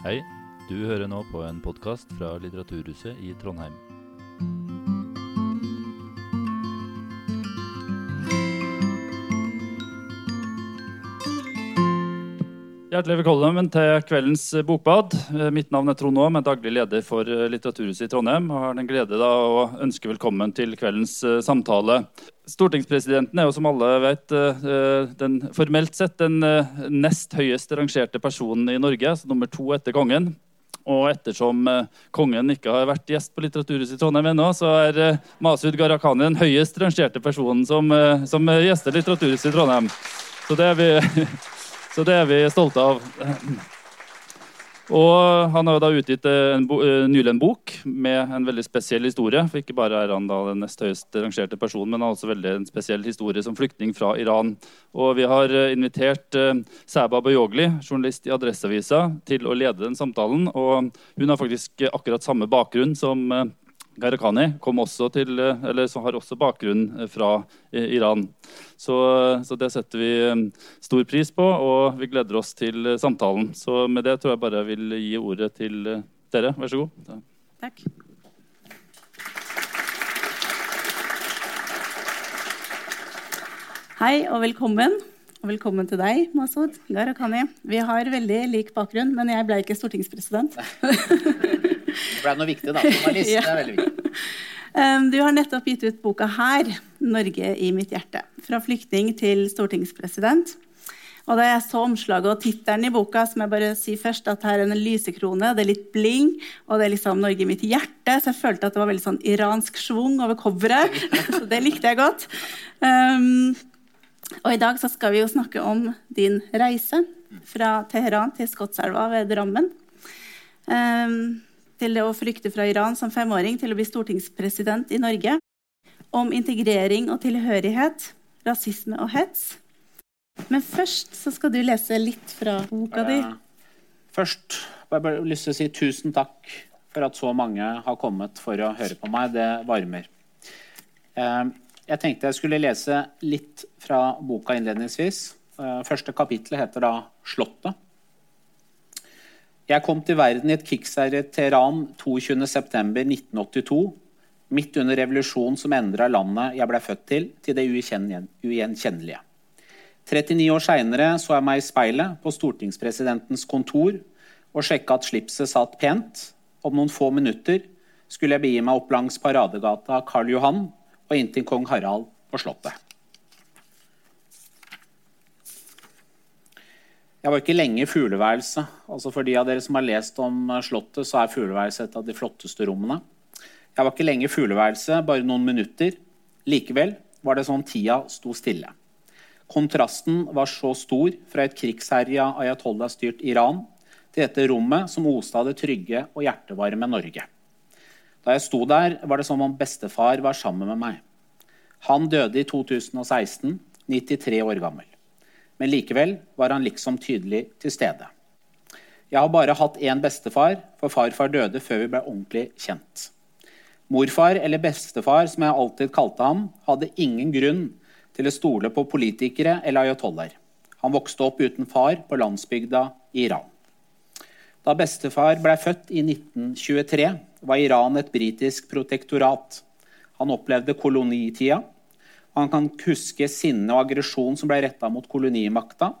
Hei, du hører nå på en podkast fra Litteraturhuset i Trondheim. Hjertelig velkommen til kveldens bokbad. Eh, Mitt navn er Trond Aam, er daglig leder for eh, Litteraturhuset i Trondheim. og har den glede da å ønske velkommen til kveldens eh, samtale. Stortingspresidenten er jo som alle vet eh, den, formelt sett den eh, nest høyest rangerte personen i Norge, altså nummer to etter kongen. Og ettersom eh, kongen ikke har vært gjest på Litteraturhuset i Trondheim ennå, så er eh, Masud Gharahkhani den høyest rangerte personen som, eh, som eh, gjester Litteraturhuset i Trondheim. Så det er vi Så det er vi stolte av. Og han har jo da utgitt eh, en eh, nylig en bok med en veldig spesiell historie. For ikke bare er han da den nest høyest rangerte personen, men han har også veldig en spesiell historie som flyktning fra Iran. Og vi har eh, invitert Sæba Bayogli, journalist i Adresseavisa, til å lede den samtalen. Og hun har faktisk akkurat samme bakgrunn som Gharahkhani. Eh, har også bakgrunn eh, fra eh, Iran. Så, så det setter vi stor pris på, og vi gleder oss til samtalen. Så med det tror jeg bare jeg vil gi ordet til dere. Vær så god. Takk. Hei og velkommen. Og velkommen til deg, Masud Gharahkhani. Vi har veldig lik bakgrunn, men jeg ble ikke stortingspresident. Det ble noe viktig, da. Journalist, Ja. det er veldig viktig. Du har nettopp gitt ut boka her, 'Norge i mitt hjerte'. Fra flyktning til stortingspresident. Og da jeg så omslaget og tittelen i boka, så må jeg bare si først at her er en lysekrone, det er litt bling, og det er liksom 'Norge i mitt hjerte', så jeg følte at det var veldig sånn iransk schwung over coveret. Så det likte jeg godt. Um, og i dag så skal vi jo snakke om din reise fra Teheran til Skotselva ved Drammen. Um, til det å flykte fra Iran som femåring til å bli stortingspresident i Norge. Om integrering og tilhørighet, rasisme og hets. Men først så skal du lese litt fra boka di. Først jeg bare lyst til å si tusen takk for at så mange har kommet for å høre på meg. Det varmer. Eh, Jeg tenkte jeg skulle lese litt fra boka innledningsvis. Eh, Første kapittel heter da 'Slottet'. Jeg kom til verden i et krigsherjet Teheran 22.9.1982, midt under revolusjonen som endra landet jeg ble født til, til det ugjenkjenn- ugjenkjennelige. 39 år seinere så jeg meg i speilet på stortingspresidentens kontor og sjekka at slipset satt pent. Om noen få minutter skulle jeg begi meg opp langs paradegata Karl Johan og inn til kong Harald på Slottet. Jeg var ikke lenge i fugleværelset. Altså For de av dere som har lest om Slottet, så er fugleværelset et av de flotteste rommene. Jeg var ikke lenge i fugleværelset, bare noen minutter. Likevel var det sånn tida sto stille. Kontrasten var så stor fra et krigsherja ayatollah-styrt Iran til dette rommet som oste av det trygge og hjertevarme Norge. Da jeg sto der, var det som om bestefar var sammen med meg. Han døde i 2016, 93 år gammel. Men likevel var han liksom tydelig til stede. Jeg har bare hatt én bestefar, for farfar døde før vi ble ordentlig kjent. Morfar, eller bestefar som jeg alltid kalte ham, hadde ingen grunn til å stole på politikere eller ayatoller. Han vokste opp uten far på landsbygda i Iran. Da bestefar ble født i 1923, var Iran et britisk protektorat. Han opplevde kolonitida. Han kan huske sinne og aggresjon som ble retta mot kolonimakta.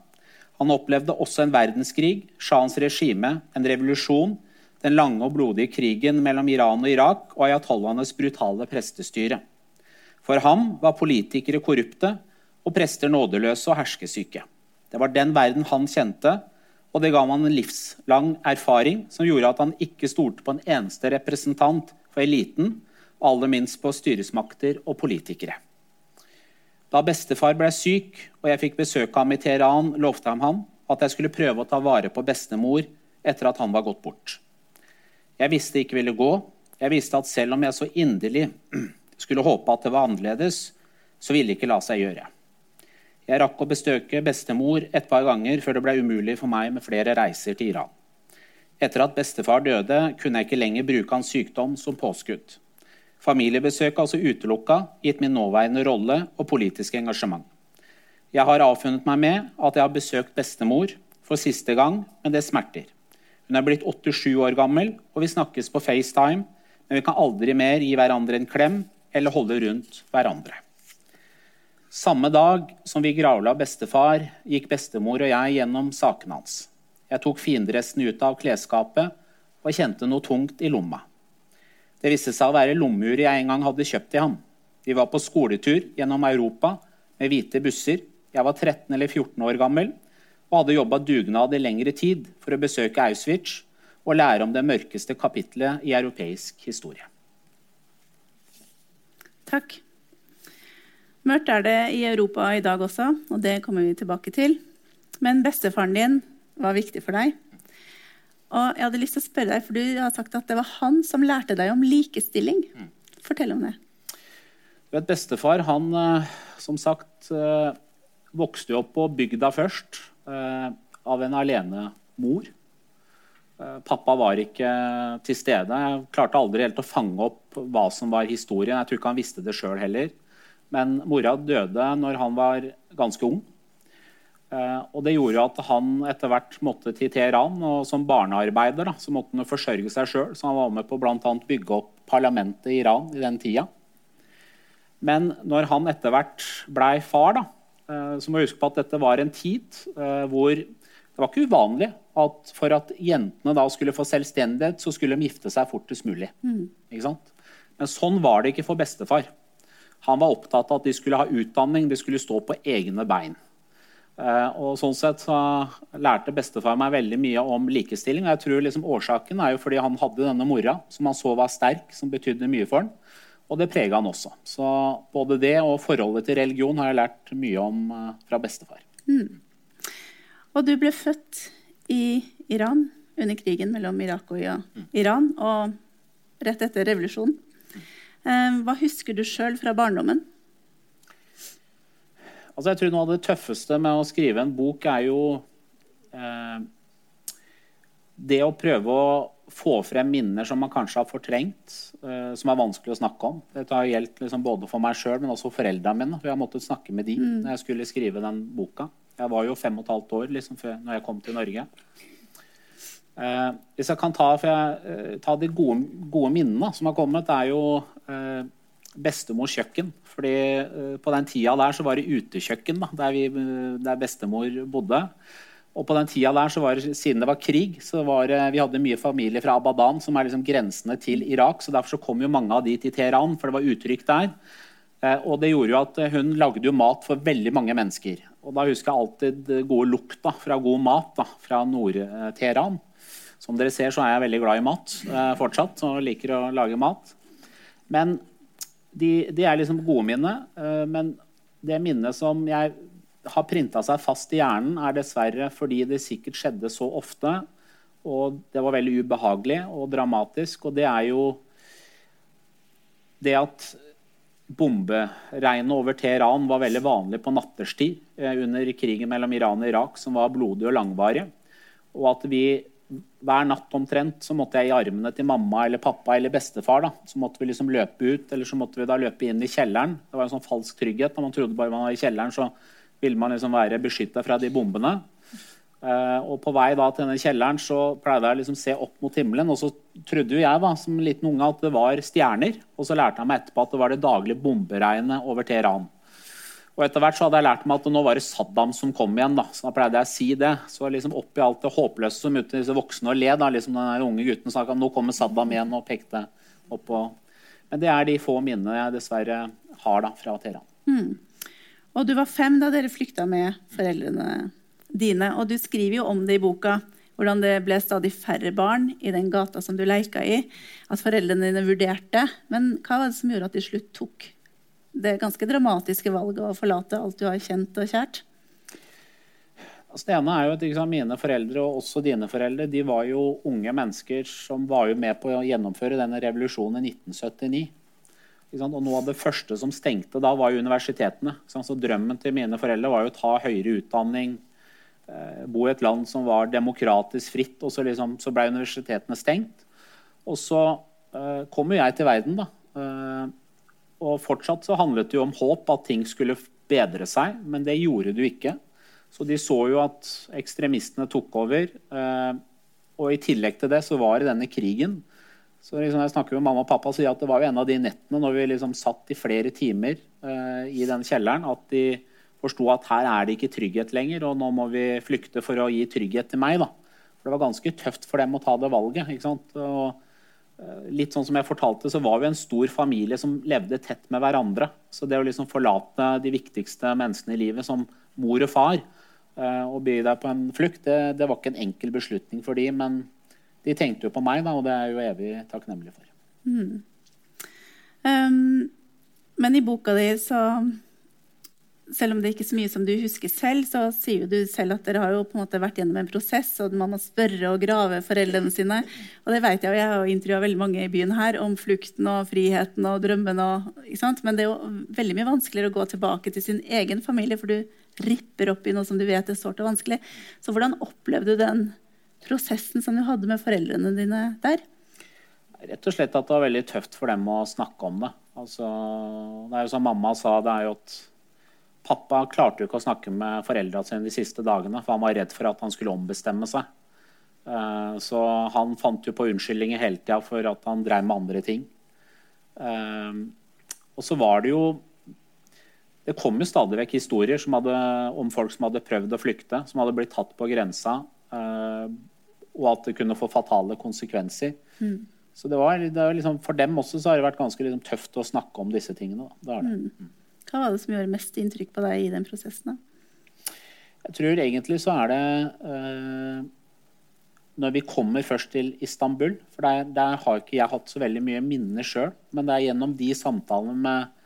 Han opplevde også en verdenskrig, sjahens regime, en revolusjon, den lange og blodige krigen mellom Iran og Irak og ayatollahenes brutale prestestyre. For ham var politikere korrupte og prester nådeløse og herskesyke. Det var den verden han kjente, og det ga ham en livslang erfaring som gjorde at han ikke stolte på en eneste representant for eliten, og aller minst på styresmakter og politikere. Da bestefar ble syk og jeg fikk besøke ham i Teheran, lovte han ham at jeg skulle prøve å ta vare på bestemor etter at han var gått bort. Jeg visste det ikke ville gå. Jeg visste at selv om jeg så inderlig skulle håpe at det var annerledes, så ville det ikke la seg gjøre. Jeg rakk å bestøke bestemor et par ganger før det ble umulig for meg med flere reiser til Iran. Etter at bestefar døde, kunne jeg ikke lenger bruke hans sykdom som påskudd. Familiebesøk er altså utelukka gitt min nåværende rolle og politiske engasjement. Jeg har avfunnet meg med at jeg har besøkt bestemor for siste gang, men det smerter. Hun er blitt 87 år gammel, og vi snakkes på FaceTime, men vi kan aldri mer gi hverandre en klem eller holde rundt hverandre. Samme dag som vi gravla bestefar, gikk bestemor og jeg gjennom sakene hans. Jeg tok findressen ut av klesskapet og kjente noe tungt i lomma. Det viste seg å være lommeuret jeg en gang hadde kjøpt til ham. Vi var på skoletur gjennom Europa med hvite busser. Jeg var 13 eller 14 år gammel og hadde jobba dugnad i lengre tid for å besøke Auschwitz og lære om det mørkeste kapitlet i europeisk historie. Takk. Mørkt er det i Europa i dag også, og det kommer vi tilbake til. Men bestefaren din var viktig for deg. Og jeg hadde lyst til å spørre deg, for Du har sagt at det var han som lærte deg om likestilling. Fortell om det. Vet, bestefar han, eh, som sagt, vokste vokste opp på bygda først eh, av en alenemor. Pappa var ikke til stede. Jeg klarte aldri helt å fange opp hva som var historien. Jeg tror ikke han visste det sjøl heller. Men mora døde når han var ganske ung. Uh, og Det gjorde at han etter hvert måtte til Teheran. og Som barnearbeider da, så måtte han forsørge seg sjøl. Så han var med på å bygge opp parlamentet i Iran i den tida. Men når han etter hvert blei far, da, uh, så må vi huske på at dette var en tid uh, hvor det var ikke uvanlig at for at jentene da skulle få selvstendighet, så skulle de gifte seg fortest mulig. Mm. Men sånn var det ikke for bestefar. Han var opptatt av at de skulle ha utdanning, de skulle stå på egne bein. Eh, og sånn sett så lærte bestefar meg veldig mye om likestilling. og jeg tror liksom Årsaken er jo fordi han hadde denne mora som han så var sterk, som betydde mye for han. Og det prega han også. Så både det og forholdet til religion har jeg lært mye om uh, fra bestefar. Mm. Og du ble født i Iran under krigen mellom Irak og Iran, og rett etter revolusjonen. Uh, hva husker du sjøl fra barndommen? Altså jeg tror Noe av det tøffeste med å skrive en bok er jo eh, det å prøve å få frem minner som man kanskje har fortrengt, eh, som er vanskelig å snakke om. Dette har gjeldt liksom både for meg sjøl, men også for foreldrene mine. For jeg har måttet snakke med de mm. når jeg skulle skrive den boka. Jeg var jo fem og et halvt år liksom, før når jeg kom til Norge. Eh, hvis jeg kan ta, jeg, eh, ta de gode, gode, minnene som har kommet, er jo eh, bestemors kjøkken. Fordi uh, På den tida der så var det utekjøkken da, der, vi, der, bestemor bodde. Og på den tida der, så var det, siden det var krig, så var det, vi hadde mye familie fra Abadan, som er liksom grensene til Irak. så Derfor så kom jo mange av de til Teheran, for det var utrygt der. Eh, og det gjorde jo at hun lagde jo mat for veldig mange mennesker. Og da husker jeg alltid gode lukta fra god mat da, fra Nord-Teheran. Som dere ser, så er jeg veldig glad i mat eh, fortsatt og liker å lage mat. Men de, de er liksom gode minner. Eh, men det minnet som jeg har printa seg fast i hjernen, er dessverre fordi det sikkert skjedde så ofte. Og det var veldig ubehagelig og dramatisk. Og det er jo det at bomberegnet over Teheran var veldig vanlig på natterstid uh, under krigen mellom Iran og Irak, som var blodig og langvarig. Og at vi hver natt omtrent så måtte jeg i armene til mamma eller pappa eller bestefar. da. Så måtte vi liksom løpe ut, eller så måtte vi da løpe inn i kjelleren. Det var en sånn falsk trygghet. Når man trodde bare man var i kjelleren, så ville man liksom være beskytta fra de bombene. Uh, og på vei da til denne kjelleren så pleide jeg liksom se opp mot himmelen. Og så trodde jo jeg da, som liten unge at det var stjerner. Og så lærte jeg meg etterpå at det var det daglige bomberegnet over Teheran. Og etter hvert så hadde jeg lært meg at nå var det Saddam som kom igjen. da, så da pleide jeg å si det. Så liksom oppi alt det håpløse som ute disse voksne og le, da, liksom den unge gutten snakka om nå kommer Saddam igjen og pekte opp på Men det er de få minnene jeg dessverre har da, fra Teheran. Mm. Og du var fem da dere flykta med foreldrene dine. Og du skriver jo om det i boka. Hvordan det ble stadig færre barn i den gata som du leika i. At foreldrene dine vurderte. Men hva var det som gjorde at de slutt tok det ganske dramatiske valget å forlate alt du har kjent og kjært? Altså, det ene er jo at liksom, Mine foreldre og også dine foreldre de var jo unge mennesker som var jo med på å gjennomføre denne revolusjonen i 1979. Og Noe av det første som stengte da, var jo universitetene. Så Drømmen til mine foreldre var jo å ta høyere utdanning, eh, bo i et land som var demokratisk fritt. og Så, liksom, så ble universitetene stengt. Og så uh, kom jo jeg til verden. da. Uh, og fortsatt så handlet det jo om håp, at ting skulle bedre seg, men det gjorde jo ikke. Så de så jo at ekstremistene tok over. Eh, og i tillegg til det så var det denne krigen. Så liksom jeg snakker med mamma og pappa og sier at det var jo en av de nettene når vi liksom satt i flere timer uh, i den kjelleren, at de forsto at her er det ikke trygghet lenger, og nå må vi flykte for å gi trygghet til meg. da. For det var ganske tøft for dem å ta det valget. ikke sant? Og, litt sånn som jeg fortalte, så var vi en stor familie som levde tett med hverandre. Så det å liksom forlate de viktigste menneskene i livet, som mor og far, uh, og by deg på en flukt, det, det var ikke en enkel beslutning for de, men de tenkte jo på meg, da, og det er jeg jo evig takknemlig for. Mm. Um, men i boka di, så selv om det ikke er så mye som du husker selv, så sier du selv at dere har jo på en måte vært gjennom en prosess, og man må spørre og grave foreldrene sine. Og det vet jeg, og jeg har intervjua veldig mange i byen her om flukten og friheten og drømmene Men det er jo veldig mye vanskeligere å gå tilbake til sin egen familie, for du ripper opp i noe som du vet er sårt og vanskelig. Så hvordan opplevde du den prosessen som du hadde med foreldrene dine der? Rett og slett at det var veldig tøft for dem å snakke om det. Altså, det er jo som mamma sa, det er jo at pappa klarte jo ikke å snakke med foreldrene sine de siste dagene, for han var redd for at han skulle ombestemme seg. Eh, så han fant jo på unnskyldninger hele tida for at han drev med andre ting. Eh, og så var det jo Det kom jo stadig vekk historier hadde, om folk som hadde prøvd å flykte, som hadde blitt tatt på grensa, eh, og at det kunne få fatale konsekvenser. Mm. Så det var, det var liksom, for dem også så har det vært ganske liksom, tøft å snakke om disse tingene. Da. Det det. Mm. Hva var det som gjorde mest inntrykk på deg i den prosessen? Da? Jeg tror egentlig så er det øh, når vi kommer først til Istanbul. For der, der, har ikke jeg hatt så veldig mye minner sjøl. Men det er gjennom de samtalene med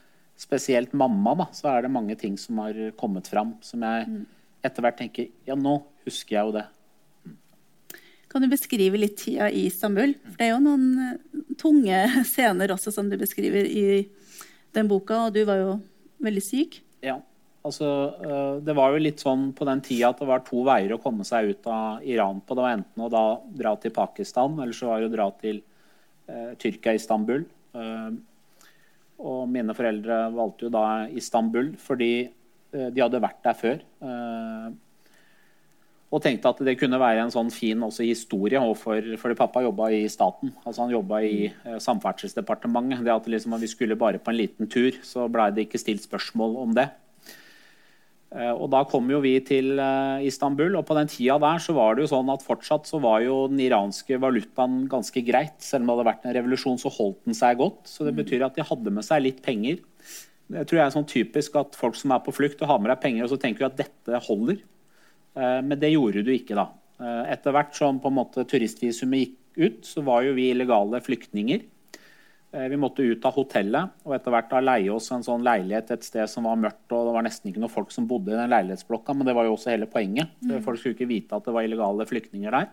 spesielt mamma da, så er det mange ting som har kommet fram. Som jeg mm. etter hvert tenker Ja, nå husker jeg jo det. Kan du beskrive litt tida i Istanbul? For det er jo noen eh, tunge scener også som du beskriver i den boka, og du var jo veldig syk. Ja. Altså, eh, det var jo litt sånn på den tida at det var to veier å komme seg ut av Iran på. Det var enten å da dra til Pakistan, eller så var det å dra til eh, Tyrkia, Istanbul. Eh, og mine foreldre valgte jo da Istanbul fordi eh, de hadde vært der før. Eh, og tenkte at det kunne være en sånn fin historie. For, fordi pappa jobba i staten. altså Han jobba i eh, Samferdselsdepartementet. Det at liksom, vi skulle bare på en liten tur, så blei det ikke stilt spørsmål om det. Eh, og Da kom jo vi til eh, Istanbul, og på den tida der så var det jo sånn at fortsatt så var jo den iranske valutaen ganske greit. Selv om det hadde vært en revolusjon, så holdt den seg godt. Så det betyr at de hadde med seg litt penger. Det tror jeg er sånn typisk at folk som er på flukt og har med deg penger, og så tenker du at dette holder. Eh, men det gjorde du ikke, da. Eh, etter hvert som på en måte turistvisumet gikk ut, så var jo vi illegale flyktninger. Eh, vi måtte ut av hotellet og etter hvert da leie oss en sånn leilighet et sted som var mørkt. og Det var nesten ikke noen folk som bodde i den leilighetsblokka, men det var jo også hele poenget. Mm. Folk skulle ikke vite at det var illegale flyktninger der.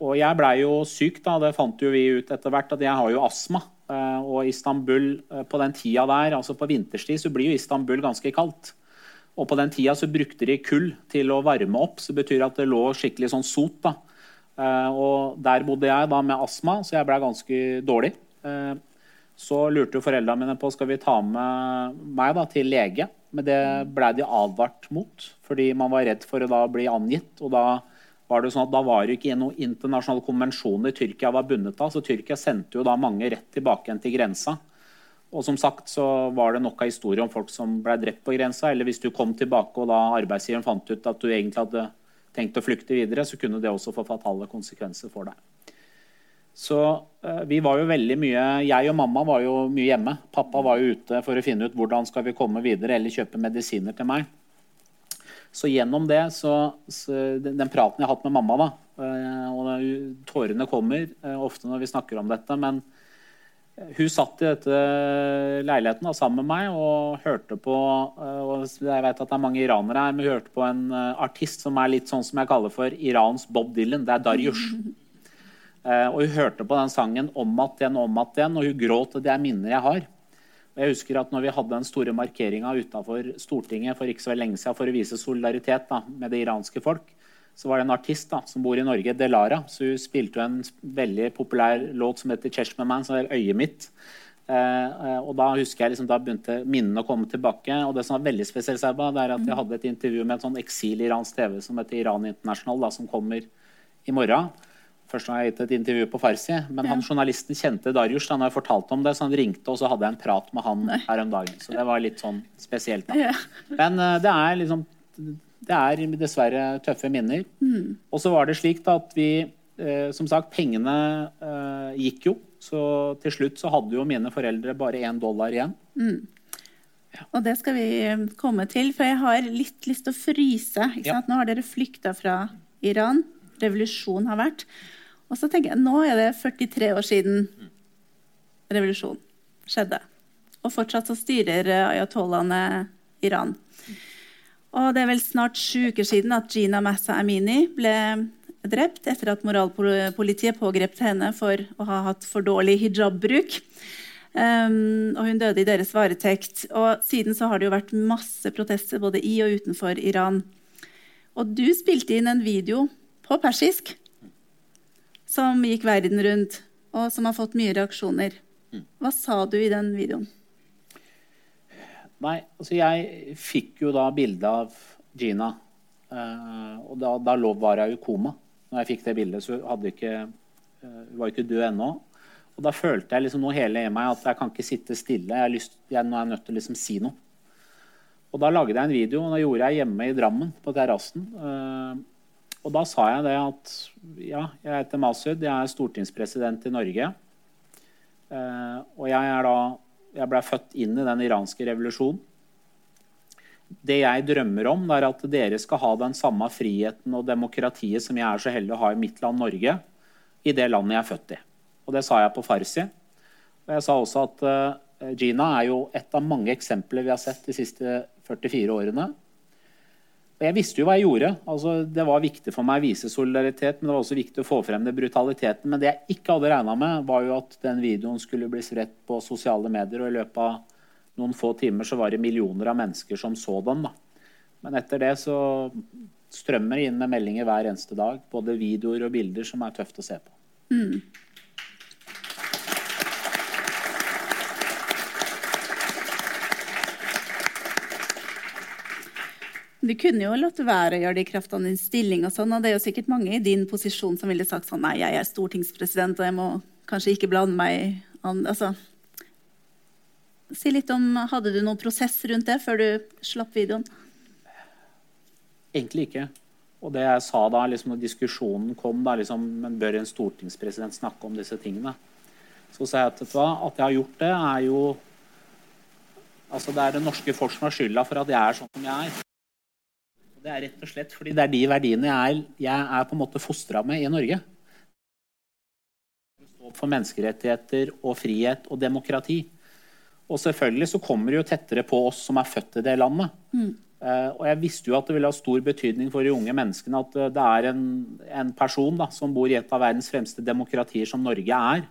og jeg blei jo syk, da. Det fant jo vi ut etter hvert, at jeg har jo astma. og Istanbul på den tida der, altså på vinterstid, så blir jo Istanbul ganske kaldt. Og på den tida så brukte de kull til å varme opp, så det betyr at det lå skikkelig sånn sot. da. Eh, og der bodde jeg da med astma, så jeg ble ganske dårlig. Eh, så lurte jo foreldrene mine på skal vi ta med meg da til lege. Men det ble de advart mot, fordi man var redd for å da bli angitt. Og da var det sånn at da var det ikke noen internasjonale konvensjoner Tyrkia var bundet av, så Tyrkia sendte jo da mange rett tilbake igjen til grensa. Og som sagt så var det nok av historier om folk som ble drept på grensa. Eller hvis du kom tilbake og da arbeidsgiveren fant ut at du egentlig hadde tenkt å flykte videre, så kunne det også få fatale konsekvenser for deg. Så eh, vi var jo veldig mye Jeg og mamma var jo mye hjemme. Pappa var jo ute for å finne ut hvordan skal vi komme videre eller kjøpe medisiner til meg. Så gjennom det, så, så den praten jeg har hatt med mamma, da, eh, og tårene kommer eh, ofte når vi snakker om dette, men hun satt i dette leiligheten da, sammen med meg og hørte på eh, og Jeg vet at det er mange iranere her, men hun hørte på en eh, artist som er litt sånn som jeg kaller for Irans Bob Dylan. Det er Darjush. Eh, og hun hørte på den sangen om igjen og om igjen, og hun gråt. og Det er minner jeg har. Og jeg husker at når vi hadde den store markeringa utafor Stortinget for ikke så lenge siden for å vise solidaritet da, med det iranske folk, så var det en artist da, som bor i Norge, Delara. Så hun spilte en veldig populær låt som heter 'Cheshman', som er 'Øyet mitt'. Eh, eh, og Da husker jeg liksom, da begynte minnene å komme tilbake. og Det som var veldig spesielt, det er at jeg hadde et intervju med en sånn eksil-iransk TV som heter Iran International, da, som kommer i morgen. Først har jeg gitt et intervju på farsi, men han journalisten kjente Darius. Han har fortalt om det, så han ringte, og så hadde jeg en prat med han her om dagen. Så det var litt sånn spesielt. da. Ja. Men uh, det er liksom Det er dessverre tøffe minner. Og så var det slik at vi eh, Som sagt, pengene eh, gikk jo. Så til slutt så hadde jo mine foreldre bare én dollar igjen. Og det skal vi eh, komme til, for jeg har litt lyst til å fryse. Ikke Ja. Nå har dere flykta fra Iran. Revolusjon har vært. Og så tenker jeg, nå er det 43 år siden revolusjonen skjedde. Og fortsatt så styrer eh, ayatollahene Iran. Og det er vel snart sju uker siden at Gina Massa Amini ble drept etter at moralpolitiet pågrep henne for å ha hatt for dårlig hijabbruk. Um, og hun døde i deres varetekt. Og siden så har det jo vært masse protester både i og utenfor Iran. Og du spilte inn en video på persisk som gikk verden rundt, og som har fått mye reaksjoner. Hva sa du i den videoen? Nei, altså jeg fikk jo da bilde av Gina. eh, og da, da lå, var jo i koma. Når jeg fikk det bildet, så hadde ikke, eh, hun var ikke død ennå. Og da følte jeg liksom noe hele i meg at jeg kan ikke sitte stille. Jeg lyst, jeg, nå er jeg nødt til å liksom si noe. Og da lagde jeg en video, og da gjorde jeg hjemme i Drammen, på terrassen. Eh, og da sa jeg det at ja, jeg heter Masud, jeg er stortingspresident i Norge. Og jeg er da Jeg ble født inn i den iranske revolusjonen. Det jeg drømmer om, er at dere skal ha den samme friheten og demokratiet som jeg er så heldig å ha i mitt land Norge, i det landet jeg er født i. Og det sa jeg på farsi. Og jeg sa også at eh, Gina er jo et av mange eksempler vi har sett de siste 44 årene. Jeg visste jo hva jeg gjorde. Altså, det var viktig for meg å vise solidaritet, men det var også viktig å få frem den brutaliteten. Men det jeg ikke hadde regna med, var jo at den videoen skulle bli spredt på sosiale medier. Og i løpet av noen få timer så var det millioner av mennesker som så den. da. Men etter det så strømmer det inn med meldinger hver eneste dag. Både videoer og bilder som er tøft å se på. Du kunne jo latt være å gjøre det i kraft av din stilling, og sånn, og det er jo sikkert mange i din posisjon som ville sagt sånn Nei, jeg er stortingspresident, og jeg må kanskje ikke blande meg an- Altså Si litt om Hadde du noen prosess rundt det før du slapp videoen? Egentlig ikke. Og det jeg sa da liksom, når diskusjonen kom, da, liksom, men bør en stortingspresident snakke om disse tingene? Så sa jeg at hva, at jeg har gjort det, er jo Altså, det er det norske folk som har skylda for at jeg er sånn som jeg er. Det er rett og slett fordi det er de verdiene jeg er, jeg er på en måte fostra med i Norge. Stå opp for menneskerettigheter og frihet og demokrati. Og selvfølgelig så kommer det jo tettere på oss som er født i det landet. Eh, og jeg visste jo at det ville ha stor betydning for de unge menneskene at uh, det er en, en person da, som bor i et av verdens fremste demokratier, som Norge er,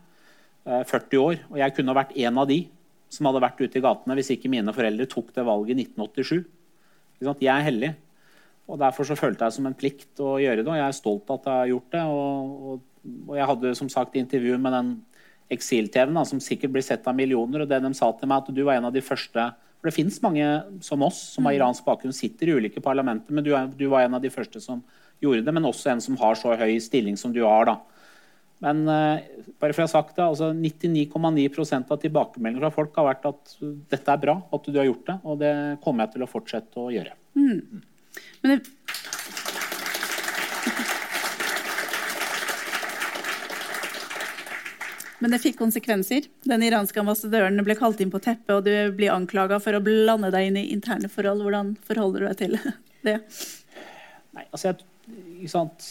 uh, 40 år. Og jeg kunne ha vært en av de som hadde vært ute i gatene hvis ikke mine foreldre tok det valget i 1987. Ikke sant? Jeg er hellig. Og Derfor så følte jeg som en plikt å gjøre det, og jeg er stolt av at jeg har gjort det. Og, og, og jeg hadde som sagt intervju med den eksil-TV-en, som sikkert blir sett av millioner. og det de sa til meg at du var en av de første For det fins mange som oss, som har iransk bakgrunn, sitter i ulike parlamenter, men du, er, du var en av de første som gjorde det. Men også en som har så høy stilling som du har. da. Men uh, bare for å ha sagt det, altså 99,9% av tilbakemeldingene fra folk har vært at dette er bra, at du har gjort det. Og det kommer jeg til å fortsette å gjøre. Men det, Men det fikk konsekvenser. Den iranske ambassadøren ble kalt inn på teppet, og du blir anklaga for å blande deg inn i interne forhold. Hvordan forholder du deg til det? Nei, altså jeg, ikke sant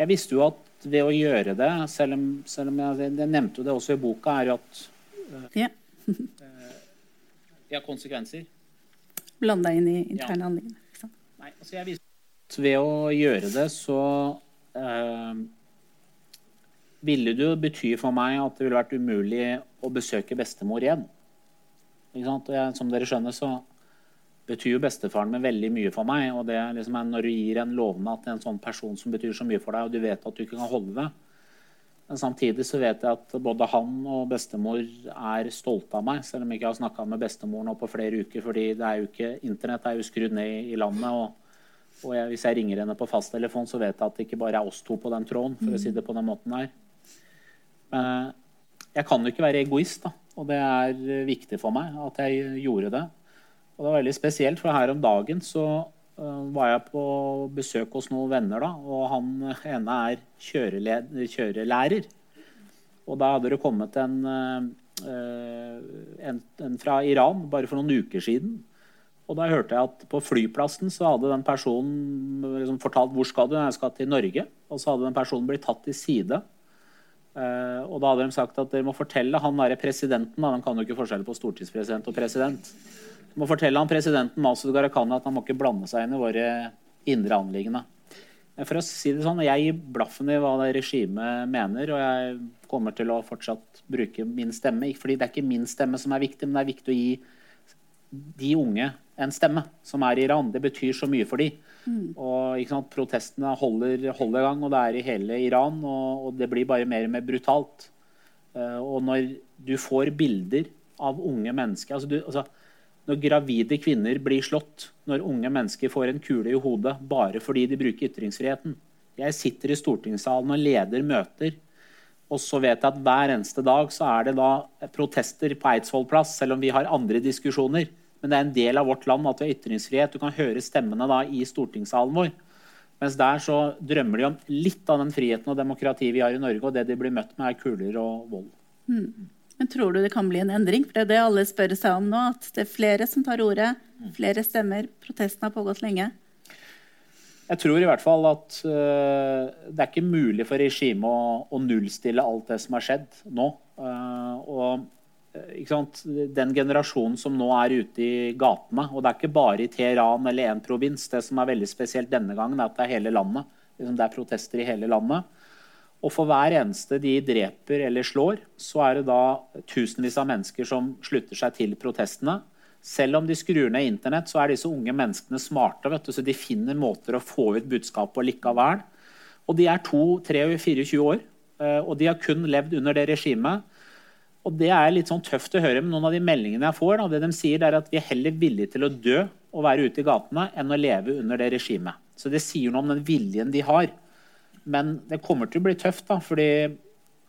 Jeg visste jo at ved å gjøre det, selv om, selv om jeg, jeg nevnte jo det også i boka, er jo at Ja. det har konsekvenser. Blande deg inn i interne ja. anliggender. Nei, altså jeg visste at ved å gjøre det, så eh, ville det jo bety for meg at det ville vært umulig å besøke bestemor igjen. Ikke sant? Og jeg, som dere skjønner, så betyr jo bestefaren min veldig mye for meg. Og det er liksom er når du gir en lovnad til en sånn person som betyr så mye for deg, og du vet at du ikke kan holde det. Men samtidig så vet jeg at både han og bestemor er stolte av meg, selv om jeg ikke har snakka med bestemor nå på flere uker, fordi det er jo ikke, internett er jo skrudd ned i landet. og Og jeg, hvis jeg ringer henne på fasttelefon, så vet jeg at det ikke bare er oss to på den tråden. for å si det på den måten her. Men jeg kan jo ikke være egoist, da. Og det er eh, viktig for meg at jeg gjorde det. Og det var veldig spesielt, for her om dagen så var jeg på besøk hos noen venner, da. Og han ene er kjørelærer. Og da hadde det kommet en, uh, en, en fra Iran bare for noen uker siden. Og da hørte jeg at på flyplassen så hadde den personen liksom fortalt hvor skal du jeg skal til Norge. Og så hadde den personen blitt tatt til side. Uh, og da hadde de sagt at dere må fortelle han derre presidenten da, De kan jo ikke forskjell på stortingspresident og president. Må fortelle han presidenten Masud Gharahkhani at han må ikke blande seg inn i våre indre anliggende. For å si det sånn, Jeg gir blaffen i hva det regimet mener, og jeg kommer til å fortsatt bruke min stemme. Fordi det er ikke min stemme som er viktig, men det er viktig å gi de unge en stemme, som er i Iran. Det betyr så mye for de. Mm. Og sant, Protestene holder, holder gang, og det er i hele Iran. Og, og det blir bare mer og mer brutalt. Uh, og når du får bilder av unge mennesker altså, du, altså Når gravide kvinner blir slått, når unge mennesker får en kule i hodet bare fordi de bruker ytringsfriheten Jeg sitter i stortingssalen og leder møter. Og så vet jeg at hver eneste dag så er det da protester på Eidsvoll plass, selv om vi har andre diskusjoner. Men det er en del av vårt land at vi har ytringsfrihet. Du kan høre stemmene da i stortingssalen vår. Mens der så drømmer de om litt av den friheten og demokratiet vi har i Norge, og det de blir møtt med, er kuler og vold. Mm. Men tror du det kan bli en endring? For det er det alle spør seg om nå. At det er flere som tar ordet, flere stemmer. Protesten har pågått lenge. Jeg tror i hvert fall at uh, det er ikke mulig for regimet å, å, nullstille alt det som har skjedd nå. Uh, og den generasjonen som nå er ute i gatene. Og det er ikke bare i Teheran eller én provins. Det som er veldig spesielt denne gangen, er at det er hele landet. Liksom, det er protester i hele landet. Og for hver eneste de dreper eller slår, så er det da tusenvis av mennesker som slutter seg til protestene. Selv om de skrur ned internett, så er disse unge menneskene smarte. vet du, så De finner måter å få ut budskapet på likevel. Og de er 2, 3 og 24 år. Eh, og de har kun levd under det regimet og Det er litt sånn tøft å høre, men noen av de meldingene jeg får, da, det de sier, er at vi er heller villige til å dø og være ute i gatene enn å leve under det regimet. Så det sier noe om den viljen de har. Men det kommer til å bli tøft. da, fordi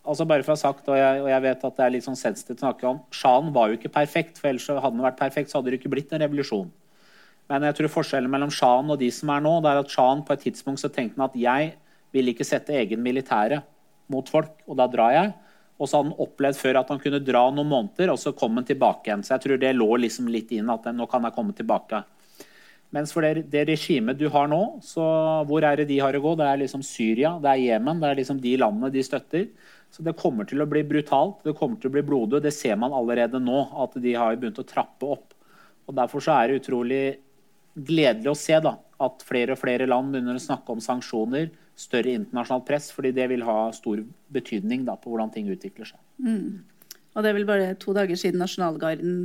altså bare for å ha sagt, og jeg, og jeg vet at det er litt sånn sensitivt å snakke om, Sjahen var jo ikke perfekt. for ellers hadde den vært perfekt, så hadde det ikke blitt en revolusjon. Men jeg tror forskjellen mellom sjahen og de som er nå, det er at sjahen på et tidspunkt så tenkte han at jeg vil ikke sette egen militære mot folk, og da drar jeg. Og så hadde han opplevd før at han kunne dra noen måneder, og så kom han tilbake igjen. Så jeg tror det lå liksom litt inn at nå kan jeg komme tilbake. Mens for det, det regimet du har nå, så hvor er det de har å gå? Det er liksom Syria, det er Jemen, det er liksom de landene de støtter. Så det kommer til å bli brutalt, det kommer til å bli blodig. Det ser man allerede nå, at de har begynt å trappe opp. Og Derfor så er det utrolig gledelig å se da, at flere og flere land begynner å snakke om sanksjoner større internasjonalt press, fordi det vil ha stor betydning da, på hvordan ting utvikler seg. Mm. Og det er vel bare to dager siden Nasjonalgarden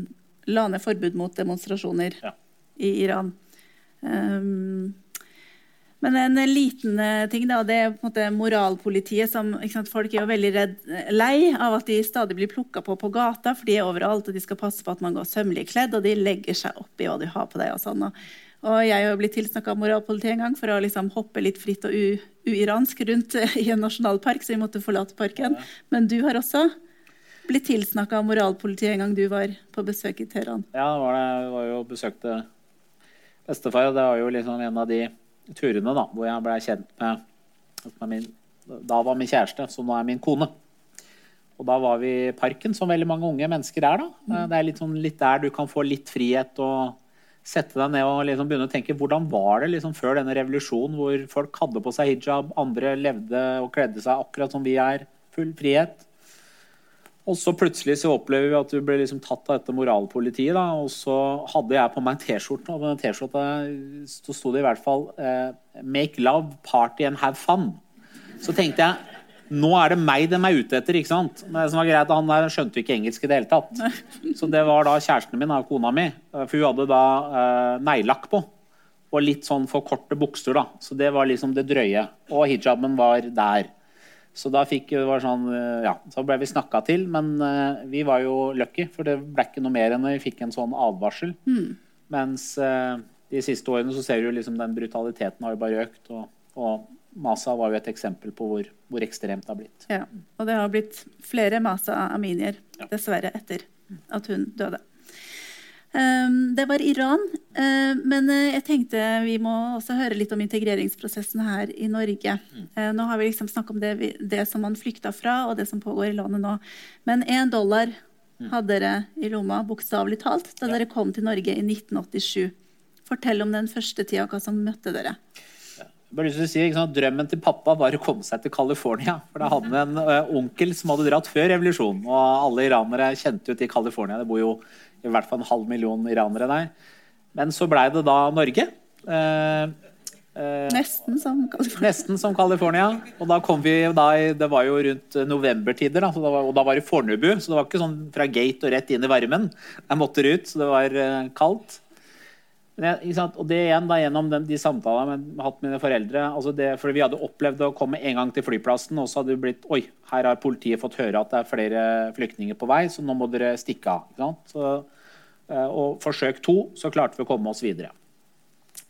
la ned forbud mot demonstrasjoner ja. i Iran. Um, men en liten eh, ting, da, det er på en måte moralpolitiet. som sant, Folk er jo veldig redd, lei av at de stadig blir plukka på på gata, for de er overalt og de skal passe på at man går sømmelig kledd, og de legger seg opp i hva du har på deg. og sånn. Og og jeg har blitt tilsnakka av moralpolitiet en gang for å liksom hoppe litt fritt og uiransk rundt i en nasjonalpark, så vi måtte forlate parken. Men du har også blitt tilsnakka av moralpolitiet en gang du var på besøk i Teheran. Ja, det var det. Var jo besøkte bestefar. Det var jo liksom en av de turene da, hvor jeg ble kjent med, med min, Da var min kjæreste, som nå er min kone. Og da var vi i parken, som veldig mange unge mennesker er. da. Mm. Det er litt, sånn, litt der du kan få litt frihet og sette deg ned og liksom begynne å tenke hvordan var det liksom før denne revolusjonen, hvor folk hadde på seg hijab, andre levde og kledde seg akkurat som vi er. Full frihet. Og så plutselig så opplever vi at du ble liksom tatt av dette moralpolitiet. Da, og så hadde jeg på meg en T-skjorte, og på den T-skjorta sto det i hvert fall eh, 'Make love, party and have fun'. Så tenkte jeg nå er det meg de er ute etter. ikke sant? Men det som var greit, Han der skjønte jo ikke engelsk i det hele tatt. Så det var da kjæresten min, kona mi. For hun hadde da eh, neglelakk på. Og litt sånn for korte bukser, da. Så det var liksom det drøye. Og hijaben var der. Så da fikk det var sånn, eh, ja, så ble vi snakka til. Men uh, vi var jo lucky, for det ble ikke noe mer enn vi fikk en sånn advarsel. Mm. Mens uh, de siste årene så ser du liksom den brutaliteten har jo bare økt. Og, og Masa var jo et eksempel på hvor, hvor ekstremt det har blitt. Ja, og det har blitt flere Masa Aminier, dessverre, etter at hun døde. Um, det var Iran, uh, men uh, jeg tenkte vi må også høre litt om integreringsprosessen her i Norge. Uh, nå har vi liksom snakket om det, det som man flykta fra, og det som pågår i landet nå. Men én dollar hadde dere i lomma, bokstavelig talt, da dere kom til Norge i 1987. Fortell om den første tida, hva som møtte dere. Bare lyst til å si, sant, Drømmen til pappa var å komme seg til California. For da hadde han en onkel som hadde dratt før revolusjonen. Og alle iranere kjente jo til California. Det bor jo i hvert fall en halv million iranere der. Men så blei det da Norge. Eh, eh, Nesten som California. Nesten som California. Og da kom vi da i, Det var jo rundt novembertider, da, så da var, og da var det Fornebu. Så det var ikke sånn fra gate og rett inn i varmen. Jeg måtte ut, så det var eh, kaldt. Jeg? Og det igjen da gjennom den, de samtalene jeg har hatt med mine foreldre altså det, For vi hadde opplevd å komme en gang til flyplassen, og så hadde det blitt Oi, her har politiet fått høre at det er flere flyktninger på vei, så nå må dere stikke av. Så, eh, og forsøk to, så klarte vi å komme oss videre.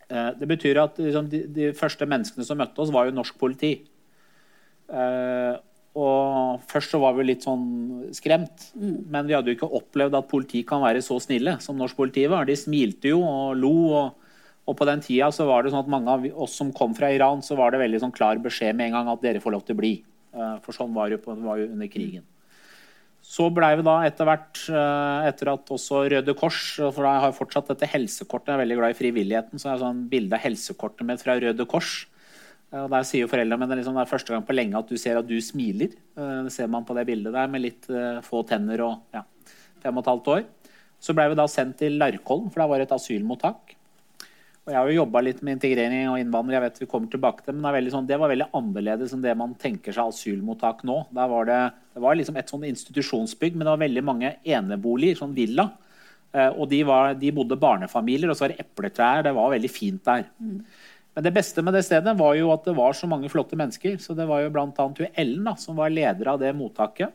Eh, Det betyr at liksom, de, de første menneskene som møtte oss, var jo norsk politi. Og først så var vi litt sånn skremt, men vi hadde jo ikke opplevd at politi kan være så snille som norsk politi var. De smilte jo og lo. Og, og på den tida så var det sånn at mange av oss som kom fra Iran, så var det veldig sånn klar beskjed med en gang at dere får lov til å bli. Eh, For sånn var det jo, på, det var jo under krigen. Så blei vi da etter hvert, eh, etter at også Røde Kors For da har jeg fortsatt dette helsekortet, jeg er veldig glad i frivilligheten, så jeg har sånn bilde av helsekortet mitt fra Røde Kors. Og der sier jo foreldrene mine liksom, det er første gang på lenge at du ser at du smiler. Eh, Det ser man på det bildet der med litt eh, få tenner og ja, fem og et halvt år. Så blei vi da sendt til Larkollen, for der var det et asylmottak. Og jeg har jo jobba litt med integrering og innvandrere, jeg vet vi kommer tilbake til, men det, men sånn, det var veldig annerledes enn det man tenker seg asylmottak nå. Der var det, det var liksom et sånn institusjonsbygg, men det var veldig mange eneboliger, sånn villa. Eh, Og de, var, de bodde barnefamilier, og så var det epletrær. Det var veldig fint der. Men det beste med det stedet var jo at det var så mange flotte mennesker. Så det var jo bl.a. Ellen, da, som var leder av det mottaket.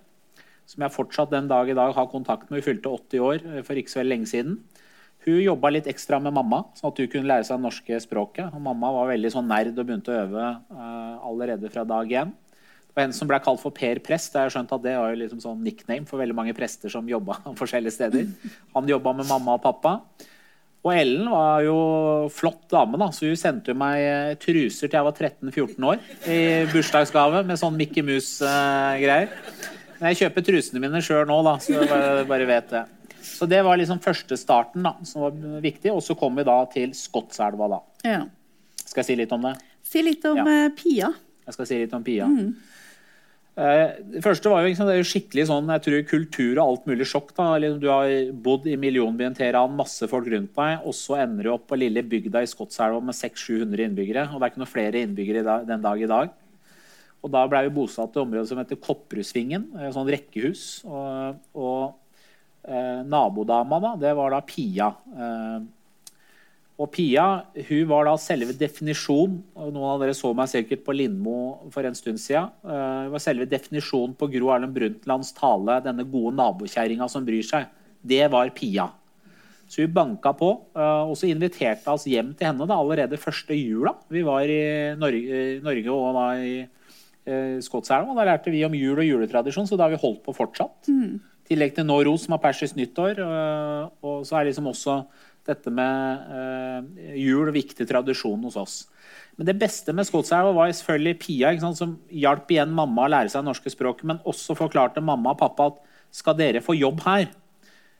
Som jeg fortsatt den dag i dag har kontakt med. Hun fylte 80 år eh, for ikke så veldig lenge siden. Hun jobba litt ekstra med mamma, sånn at hun kunne lære seg det norske språket. Og mamma var veldig sånn nerd og begynte å øve uh, allerede fra dag én. Det var en som ble kalt for Per Prest. Jeg har skjønt at Det var jo liksom sånn nickname for veldig mange prester som jobba forskjellige steder. Han jobba med mamma og pappa. Og Ellen var jo flott dame, da, så hun sendte jo meg eh, truser til jeg var 13-14 år i bursdagsgave med sånn Mickey Mouse-greier. Men jeg kjøper trusene mine sjøl nå, da, så bare, bare vet det. Så det var liksom første starten da, som var viktig. Og så kom vi da til Skotselva, da. Ja. Skal jeg si litt om det? Si litt om Ja. eh, Pia. Jeg skal si litt om Pia. Eh, Det første var jo, liksom, det er jo skikkelig sånn, jeg tror kultur og alt mulig sjokk. da, Du har bodd i millionbyen Teheran, masse folk rundt deg, og så ender du opp på lille bygda i Skotselva med 600-700 innbyggere. Og det er ikke noe flere innbyggere den dag i dag. Og da ble vi bosatt i området som heter Kopperudsvingen, et sånn rekkehus. Og, og eh, nabodama, da, det var da Pia. Eh, og Pia hun var da selve definisjon Noen av dere så meg sikkert på Lindmo for en stund siden. Hun var selve definisjonen på Gro Erlend Brundtlands tale 'Denne gode nabokjerringa som bryr seg'. Det var Pia. Så hun banka på, eh, og så inviterte oss hjem til henne da, allerede første jula. Vi var i Norge, Norge og da i eh, Skotselva. og Da lærte vi om jul og juletradisjon, så det har vi holdt på fortsatt. I tillegg til Nowruz, som har persisk nyttår. Og så er liksom også dette med eh, jul viktig tradisjon hos oss. Men det beste med Skotselv var selvfølgelig Pia, sant, som hjalp igjen mamma å lære seg det norske språket, men også forklarte mamma og pappa at skal dere få jobb her,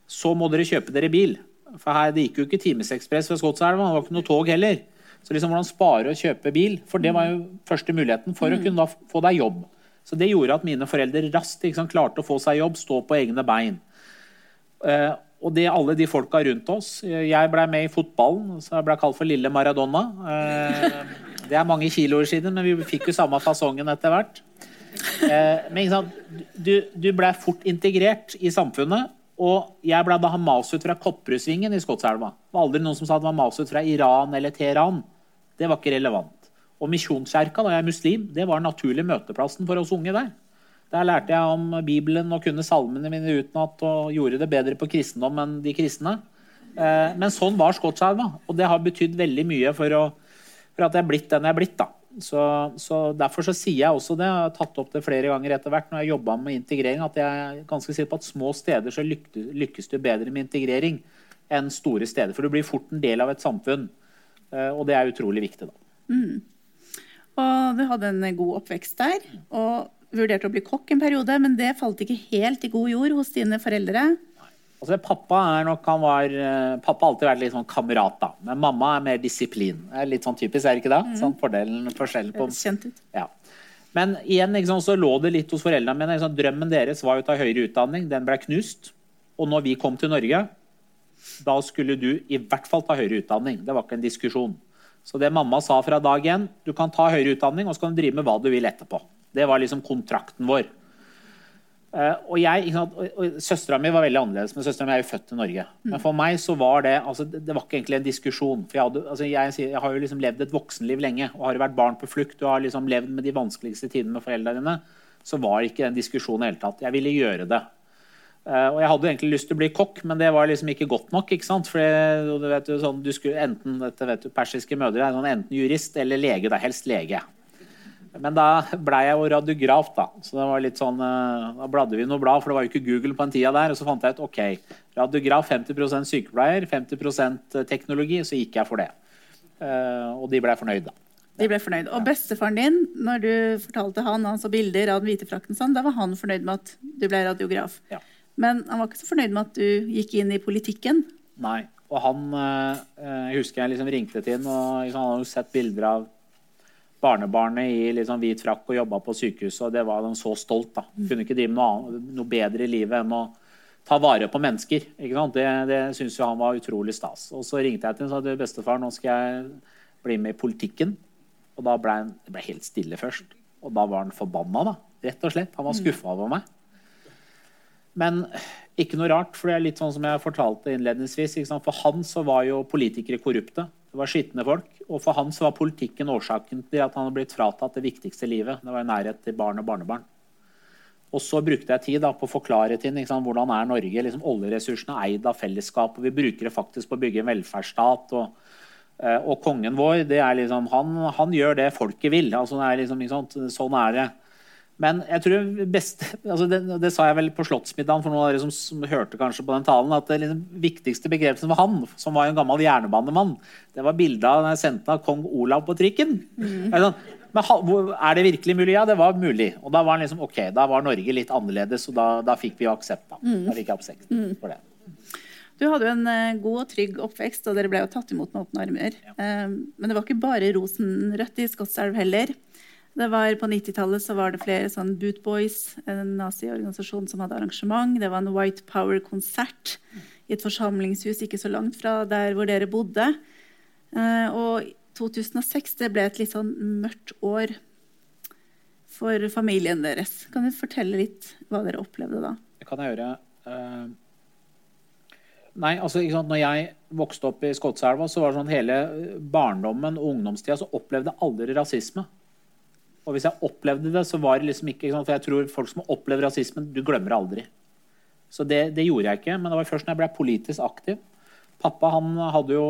så må dere kjøpe dere bil. For her, Det gikk jo ikke timesekspress ved Skotselva, det var ikke noe tog heller. Så liksom hvordan spare og kjøpe bil, for det var jo første muligheten for å kunne da få deg jobb. Så det gjorde at mine foreldre raskt sant, klarte å få seg jobb, stå på egne bein. Eh, og det alle de folka rundt oss Jeg blei med i fotballen, så jeg blei kalt for Lille Maradona. Eh, det er mange kiloer siden, men vi fikk jo samme fasongen etter hvert. Eh, men du, du blei fort integrert i samfunnet. Og jeg ble da masut fra Kopperusvingen i Skotselva. Det var aldri noen som sa det var ut fra Iran eller Teheran. Det var ikke relevant. Og Misjonskjerka, da jeg er muslim, det var naturlig møteplassen for oss unge der. Der lærte jeg om Bibelen og kunne salmene mine utenat og gjorde det bedre på kristendom enn de kristne. Eh, men sånn var Skotselva, og det har betydd veldig mye for, å, for at jeg er blitt den jeg er blitt. da. Så, så, Derfor så sier jeg også det, jeg har tatt opp det flere ganger etter hvert når jeg jobba med integrering, at jeg er ganske sikker på at små steder så lykkes du bedre med integrering enn store steder. For du blir fort en del av et samfunn, eh, og det er utrolig viktig. da. Mm. Og du hadde en god oppvekst der, og vurderte å bli kokk en periode, men det falt ikke helt i god jord hos dine foreldre. Altså, pappa er nok, han var, eh, pappa har alltid vært litt sånn kamerat, da. Men mamma er mer disiplin. Det er litt sånn typisk, er det ikke det? Mm. Sånn fordelen, forskjellen på... Kjent ut. Ja. Men igjen liksom, så lå det litt hos foreldrene mine. Liksom, drømmen deres var å ta høyere utdanning. Den ble knust. Og når vi kom til Norge, da skulle du i hvert fall ta høyere utdanning. Det var ikke en diskusjon. Så det mamma sa fra dag én, du kan ta høyere utdanning og så kan du drive med hva du vil etterpå. Det var liksom kontrakten vår. Uh, og jeg, Søstera mi var veldig annerledes, men søstera mi er jo født i Norge. Mm. Men for meg så var det altså, det var ikke egentlig en diskusjon. for Jeg, hadde, altså, jeg, jeg har jo liksom levd et voksenliv lenge og har jo vært barn på flukt og har liksom levd med de vanskeligste tidene med foreldrene dine. Så var det ikke den diskusjonen i hele tatt. Jeg ville gjøre det. Uh, og jeg hadde egentlig lyst til å bli kokk, men det var liksom ikke godt nok. ikke sant? For du vet jo sånn, du skulle enten dette vet du, persiske mødre, sånn, enten jurist eller lege. da, Helst lege. Men da blei jeg jo radiograf, da. Så det var litt sånn, uh, da bladde vi noe blad, for det var jo ikke Google på den tida der. Og så fant jeg ut ok, radiograf 50% sykepleier, 50% teknologi. Så gikk jeg for det. Uh, og de blei fornøyd, da. De ble fornøyd. Og bestefaren din, når du fortalte han han så bilder av den hvite frakten, sånn, da var han fornøyd med at du ble radiograf. Ja. Men han var ikke så fornøyd med at du gikk inn i politikken? Nei. Og han eh, Jeg husker jeg liksom ringte til ham, og liksom, han hadde jo sett bilder av barnebarnet i liksom hvit frakk og jobba på sykehuset, og det var han så stolt. da. Kunne ikke drive med noe, noe bedre i livet enn å ta vare på mennesker. ikke sant? Det, det syntes jo han var utrolig stas. Og så ringte jeg til ham og sa bestefar, nå skal jeg bli med i politikken. Og da ble han ble helt stille først. Og da var han forbanna, da. Rett og slett. Han var skuffa over meg. Men ikke noe rart, for det er litt sånn som jeg fortalte innledningsvis. For han så var jo politikere korrupte. Det var skitne folk. Og for han var politikken årsaken til at han hadde blitt fratatt det viktigste i livet. Det var nærhet til barn og barnebarn. Og så brukte jeg tid da, på å forklare til ham hvordan er Norge. Liksom, oljeressursene er eid av fellesskapet. Vi bruker det faktisk på å bygge en velferdsstat. Og, eh, og kongen vår, det er liksom, han, han, gjør det folket vil. Altså, er liksom, sånn er det. Men jeg tror best, altså det, det, sa jeg vel på Slottsmiddagen for noen av dere som, som, hørte kanskje på den talen, at det liksom viktigste begrepet for han, som var en gammel jernbanemann, det var bildet av jeg sendte av kong Olav på trikken. Mm. Sånn, men er det virkelig mulig? Ja, det var mulig. Og da var, liksom, okay, da var Norge litt annerledes, og da, da fikk vi aksept. Da. Mm. da fikk jeg aksept mm. for det. Du hadde jo en uh, god og trygg oppvekst, og dere ble jo tatt imot med åpne armer. Ja. Uh, men det var ikke bare rosenrødt i Skotselv heller. Det var På 90-tallet så var det flere sånn Boot Boys, en naziorganisasjon som hadde arrangement. Det var en White Power-konsert i et forsamlingshus ikke så langt fra der hvor dere bodde. Eh, og 2006 det ble et litt sånn mørkt år for familien deres. Kan du fortelle litt hva dere opplevde da? Det kan jeg gjøre. Uh, nei, altså, Når jeg vokste opp i Skotselva, så var det sånn hele barndommen og ungdomstida så opplevde jeg aldri rasisme. Og hvis jeg opplevde det, så var det liksom ikke For jeg tror folk som opplever rasismen, du glemmer aldri. Så det, det, gjorde jeg ikke. Men det var først når jeg ble politisk aktiv. Pappa han hadde jo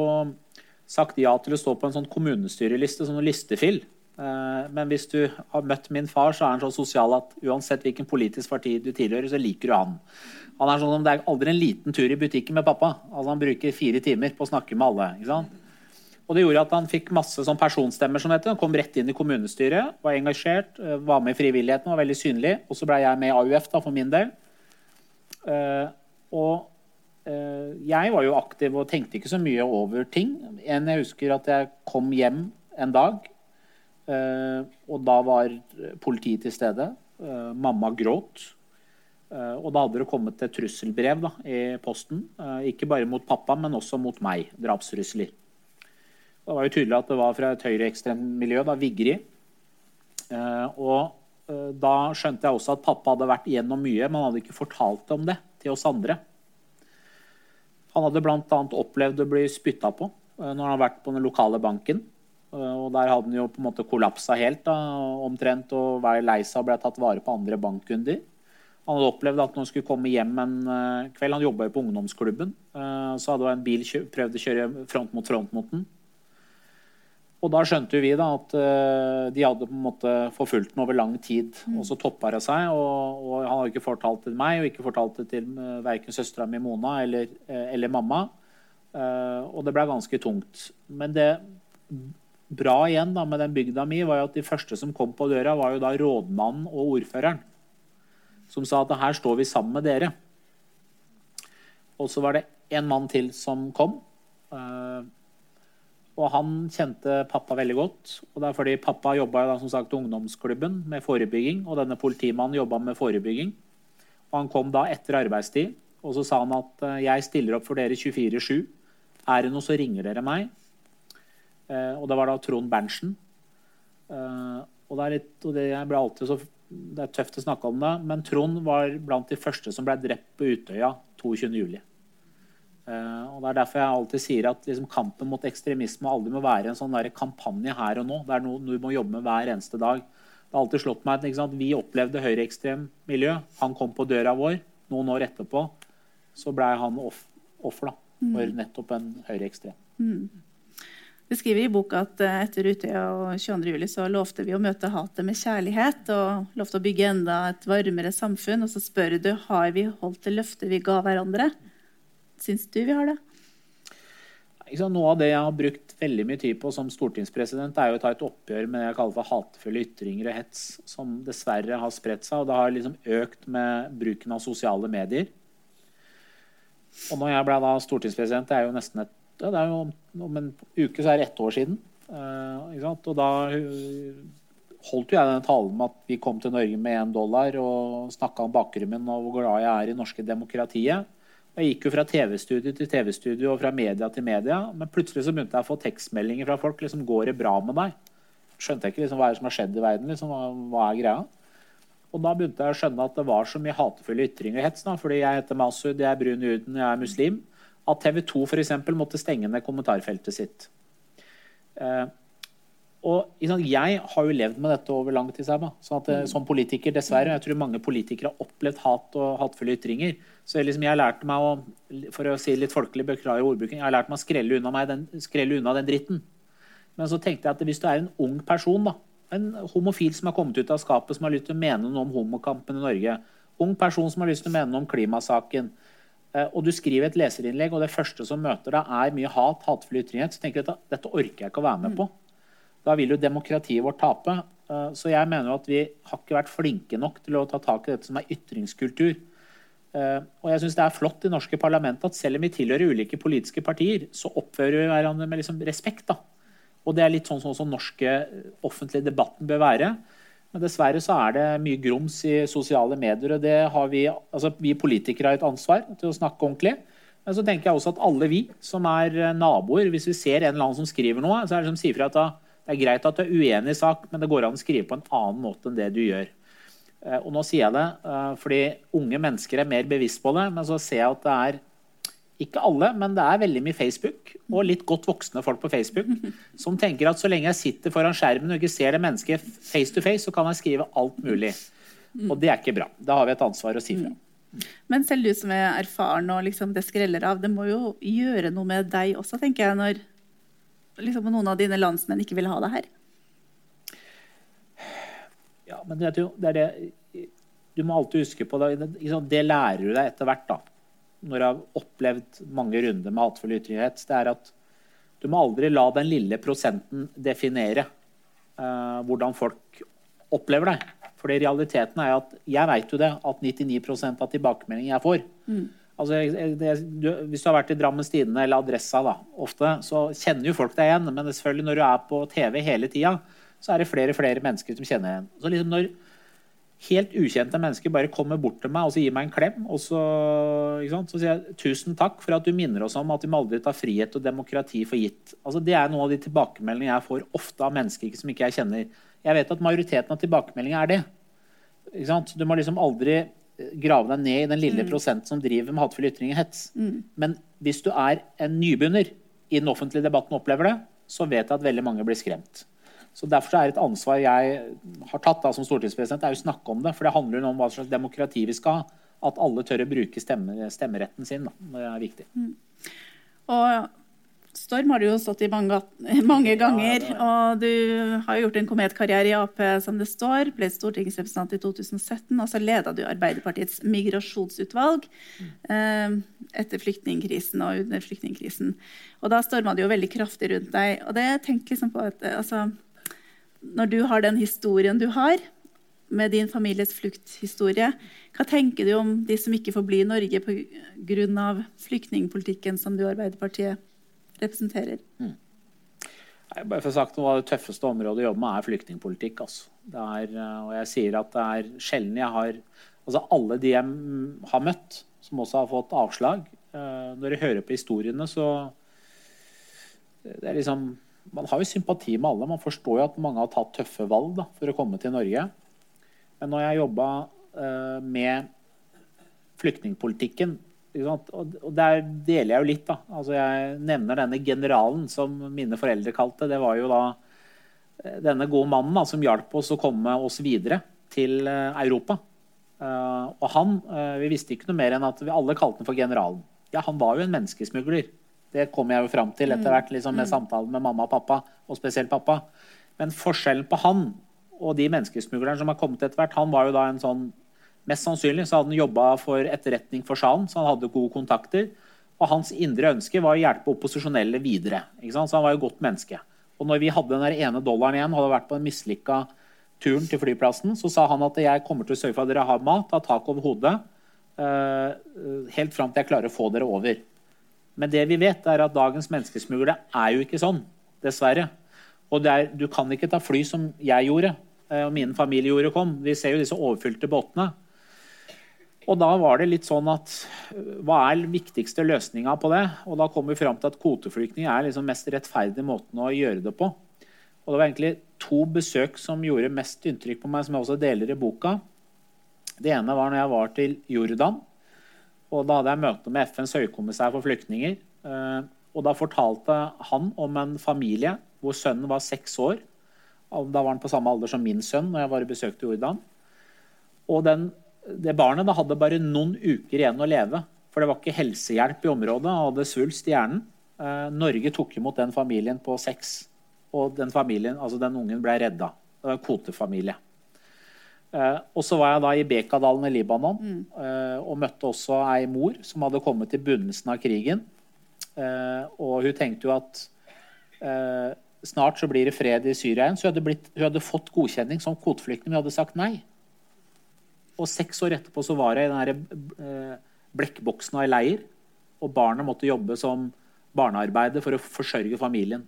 sagt ja til å stå på en sånn kommunestyreliste, sånn listefill. Eh, men hvis du har møtt min far, så er han så sosial at uansett hvilken politisk parti du tilhører, så liker du han. Han er sånn som Det er aldri en liten tur i butikken med pappa. Altså Han bruker fire timer på å snakke med alle. ikke sant? Og det gjorde at han fikk masse sånn personstemmer. som heter. Han kom rett inn i kommunestyret, var engasjert, eh, var med i frivilligheten, var veldig synlig. Og så ble jeg med i AUF da, for min del. Uh, og uh, jeg var jo aktiv og tenkte ikke så mye over ting. En jeg husker at jeg kom hjem en dag, og da var politiet til stede. mamma gråt. og da hadde det kommet et trusselbrev da, i posten. ikke bare mot pappa, men også mot meg. Drapstrusler. Det var jo tydelig at det var fra et høyreekstremt miljø, da, Vigri. Eh, og eh, da skjønte jeg også at pappa hadde vært igjennom mye, men han hadde ikke fortalt om det til oss andre. Han hadde bl.a. opplevd å bli spytta på eh, når han hadde vært på den lokale banken. Og der hadde han jo på en måte kollapsa helt, da, omtrent, og var lei seg og ble tatt vare på andre bankkunder. Han hadde opplevd at når han skulle komme hjem en kveld Han jobba jo på ungdomsklubben. Så hadde en bil prøvd å kjøre front mot front mot den. Og da skjønte vi da at eh, de hadde på en måte forfulgt den over lang tid. Og så toppa det seg. Og, og han har ikke fortalt det til meg, og ikke fortalt det til uh, verken søstera mi Mona eller, eh, eller mamma. Eh, og det ble ganske tungt. Men det bra igjen da med den bygda mi var jo at de første som kom på døra, var jo da rådmannen og ordføreren. Som sa at her står vi sammen med dere. Og så var det en mann til som kom. eh, og han kjente pappa veldig godt. Og det er fordi pappa jobba som sagt i ungdomsklubben med forebygging, og denne politimannen jobba med forebygging. Og han kom da etter arbeidstid, og så sa han at eh, jeg stiller opp for dere 24-7. Er det noe, så ringer dere meg. Eh, og det var da Trond Berntsen. Eh, og det er litt, og det ble alltid så det er tøft å snakke om det, men Trond var blant de første som ble drept på Utøya 22.07. Uh, og Det er derfor jeg alltid sier at liksom, kampen mot ekstremisme aldri må være en sånn kampanje her og nå. Det er noe du må jobbe med hver eneste dag. Det har alltid slått meg at Vi opplevde høyreekstrem miljø. Han kom på døra vår. Noen år etterpå så ble han off offer da, for nettopp en høyreekstrem. Du skriver i boka at eh, etter Utøya og 22. juli så lovte vi å møte hatet med kjærlighet og lovte å bygge enda et varmere samfunn. Og så spør du har vi holdt det løftet vi ga hverandre. Syns du vi har det? Noe av det jeg har brukt veldig mye tid på som stortingspresident, er jo å ta et oppgjør med det jeg kaller for hatefulle ytringer og hets, som dessverre har spredt seg. Og det har liksom økt med bruken av sosiale medier. Og når jeg ble da stortingspresident, det er jo nesten et det er jo Om en uke så er det ett år siden. Eh? Og da uh, holdt jo jeg den talen med at vi kom til Norge med én dollar og snakka om bakgrunnen og hvor glad jeg er i norske demokratiet. Jeg gikk jo fra TV-studio til TV-studio og fra media til media. Men plutselig så begynte jeg å få tekstmeldinger fra folk. liksom, 'Går det bra med deg?' Skjønte jeg ikke liksom, hva er det som har skjedd i verden. liksom, Hva, hva er greia? Og da begynte jeg å skjønne at det var så mye hatefulle ytringer og hets. da, Fordi jeg heter Masud, jeg er brun i huden, jeg er muslim. At TV 2 for eksempel, måtte stenge ned kommentarfeltet sitt. Eh, og Jeg har jo levd med dette over lang tid. Sånn at, eh, Som politiker, dessverre. Jeg tror mange politikere har opplevd hat og hatefulle ytringer. Så liksom, jeg lærte meg å for å si litt folkelig, beklager ordbruken, jeg har lært meg å skrelle unna, meg den, skrelle unna den dritten. Men så tenkte jeg at hvis du er en ung person, da, en homofil som har kommet ut av skapet, som har lyst til å mene noe om homokampen i Norge, ung person som har lyst til å mene noe om klimasaken, eh, og du skriver et leserinnlegg, og det første som møter deg, er mye hat, hatefulle ytringer, så tenker jeg at dette orker jeg ikke å være med på. Da vil jo demokratiet vårt tape. Eh, Så jeg mener at vi har ikke vært flinke nok til å ta tak i dette som er ytringskultur. Eh, Og jeg syns det er flott i norske parlament at selv om vi tilhører ulike politiske partier, så oppfører vi hverandre med liksom respekt. da. Og det er litt sånn som den norske offentlige debatten bør være. Men dessverre så er det mye grums i sosiale medier, og det har vi altså Vi politikere har et ansvar til å snakke ordentlig. Men så tenker jeg også at alle vi som er eh, naboer, hvis vi ser en eller annen som skriver noe, så er det som sier fra at da, det er greit at du er uenig i sak, men det går an å skrive på en annen måte enn det du gjør. Eh, Og nå sier jeg det eh, fordi unge mennesker er mer bevisst på det, men så ser jeg at det er ikke alle, men det er veldig mye Facebook og litt godt voksne folk på Facebook som tenker at så lenge jeg sitter foran skjermen og ikke ser det mennesket face to face, så kan jeg skrive alt mulig. Og det er ikke bra. Da har vi et ansvar å si fra. Men selv du som er erfaren og liksom det skreller av, det må jo gjøre noe med deg også, tenker jeg, når liksom noen av dine landsmenn ikke vil ha det her. Ja, men vet du, det er det Du må alltid huske på det. Det lærer du deg etter hvert, da. Når du har opplevd mange runder med hatefull ytringsrett. Det er at du må aldri la den lille prosenten definere uh, hvordan folk opplever deg. Fordi realiteten er at jeg vet jo det, at 99% av tilbakemeldingene jeg får altså, det, du, Hvis du har vært i Drammens Tidende eller Adressa, da, ofte, så kjenner jo folk deg igjen. Men selvfølgelig når du er på TV hele tida, så er det flere og flere mennesker som kjenner igjen. Så liksom når helt ukjente mennesker bare kommer bort til meg og så gir meg en klem, og så, så sier jeg tusen takk for at du minner oss om at vi må aldri ta frihet og demokrati for gitt. Altså, det er noen av de tilbakemeldingene jeg får ofte av mennesker som ikke jeg kjenner. Jeg vet at majoriteten av tilbakemeldingene er det. Ikke sant? Du må liksom aldri grave deg ned i den lille prosenten som driver med hatefulle ytringer og hets. Men hvis du er en nybegynner i den offentlige debatten og opplever det, så vet jeg at veldig mange blir skremt. Så Derfor er et ansvar jeg har tatt da, som stortingspresident, er å snakke om det. For det handler om hva slags demokrati vi skal ha. At alle tør å bruke stemme, stemmeretten sin. Da. Det er viktig. Mm. Og Storm har du jo stått i mange, mange ganger. Ja, og du har gjort en kometkarriere i Ap, som det står. Ble stortingsrepresentant i 2017, og så leda du Arbeiderpartiets migrasjonsutvalg eh, etter flyktningkrisen og under flyktningkrisen. Og da storma det jo veldig kraftig rundt deg. Og det tenkte liksom på at altså, Når du har den historien du har, med din families flukthistorie, hva tenker du om de som ikke får bli i Norge pga. flyktningpolitikken som du i Arbeiderpartiet representerer. Mm. bare for å sagt noe av Det tøffeste området å jobbe med er flyktningpolitikk. Altså. Eh, og jeg sier at det er sjelden jeg har altså Alle de jeg har møtt, som også har fått avslag eh, Når jeg hører på historiene, så det er liksom, Man har jo sympati med alle. Man forstår jo at mange har tatt tøffe valg da, for å komme til Norge. Men når jeg jobba med flyktningpolitikken og der deler jeg jo litt. da. Altså Jeg nevner denne generalen som mine foreldre kalte. Det var jo da eh, denne gode mannen da, som hjalp oss å komme oss videre til eh, Europa. Uh, og han, Vi visste ikke noe mer enn at vi alle kalte han for generalen. Ja, Han var jo en menneskesmugler. Det kom jeg jo fram til etter hvert liksom, med mm. samtalen med mamma og pappa. og spesielt pappa. Men forskjellen på han og de menneskesmuglerne som har kommet etter hvert, han var jo da en sånn Mest sannsynlig så hadde han jobba for etterretning for salen, så han hadde gode kontakter. Og hans indre ønske var å hjelpe opposisjonelle videre. Så han var jo godt menneske. Og når vi hadde den ene dollaren igjen, hadde vært på den mislykka turen til flyplassen, så sa han at jeg kommer til å sørge for at dere har mat, har tak over hodet, uh, helt fram til jeg klarer å få dere over. Men det vi vet, er at dagens menneskesmuglere er jo ikke sånn, dessverre. Og er, du kan ikke ta fly som jeg gjorde, uh, og min familie gjorde, kom. Vi ser jo disse overfylte båtene. Og da var det litt sånn at Hva er den viktigste løsninga på det? Og da kom vi fram til at kvoteflyktning er liksom mest rettferdig måten å gjøre det på. Og det var egentlig to besøk som gjorde mest inntrykk på meg, som jeg også deler i boka. Det ene var når jeg var til Jordan. og Da hadde jeg møte med FNs høykommissær for flyktninger. Eh, og Da fortalte han om en familie hvor sønnen var seks år. Da var han på samme alder som min sønn når jeg var i besøk til Jordan. Og den det barnet da hadde bare noen uker igjen å leve. For det var ikke helsehjelp i området, og hadde svulst i hjernen. Eh, Norge tok imot den familien på seks. Og den familien, altså den ungen ble redda. Det var en kvotefamilie. Eh, og så var jeg da i Bekadalen i Libanon mm. eh, og møtte også ei mor som hadde kommet til begynnelsen av krigen. Eh, og hun tenkte jo at eh, snart så blir det fred i Syria igjen. Så hun hadde, blitt, hun hadde fått godkjenning som kvoteflyktning, men hun hadde sagt nei. Og seks år etterpå så var jeg i den eh, blekkboksen av ei leir. Og barnet måtte jobbe som barnearbeider for å forsørge familien.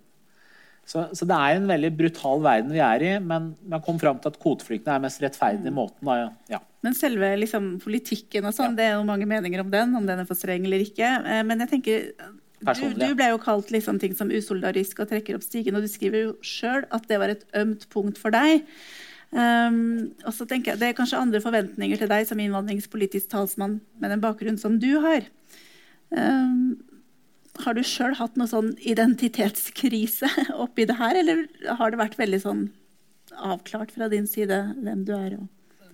Så, så, det er en veldig brutal verden vi er i, men man kom fram til at kvoteflyktninger er mest rettferdige mm. måten. Da, ja. Men selve liksom, politikken og sånn, ja. det er jo mange meninger om den, om den er for streng eller ikke. Eh, men jeg tenker du, du, ble jo kalt liksom, ting som usolidarisk og trekker opp stigen, og du skriver jo sjøl at det var et ømt punkt for deg. Um, og så tenker jeg, Det er kanskje andre forventninger til deg som innvandringspolitisk talsmann med den bakgrunnen som du har. Um, har du sjøl hatt noe sånn identitetskrise oppi det her, eller har det vært veldig sånn avklart fra din side hvem du er?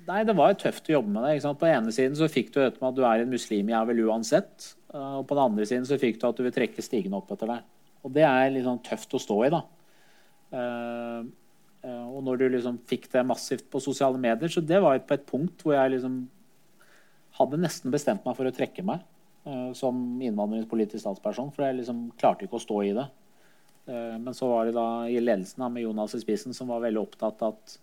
Nei, det var tøft å jobbe med det. På ene siden så fikk du dette med at du er en muslim, jeg vel uansett. Og på den andre siden så fikk du at du vil trekke stigen opp etter deg. Og det er litt sånn tøft å stå i, da. Uh, Eh, og når du liksom fikk det massivt på sosiale medier, så det var på et punkt hvor jeg liksom hadde nesten bestemt meg for å trekke meg uh, som innvandringspolitisk statsperson. For jeg liksom klarte ikke å stå i det. Uh, men så var det da i ledelsen med Jonas i spissen som var veldig opptatt at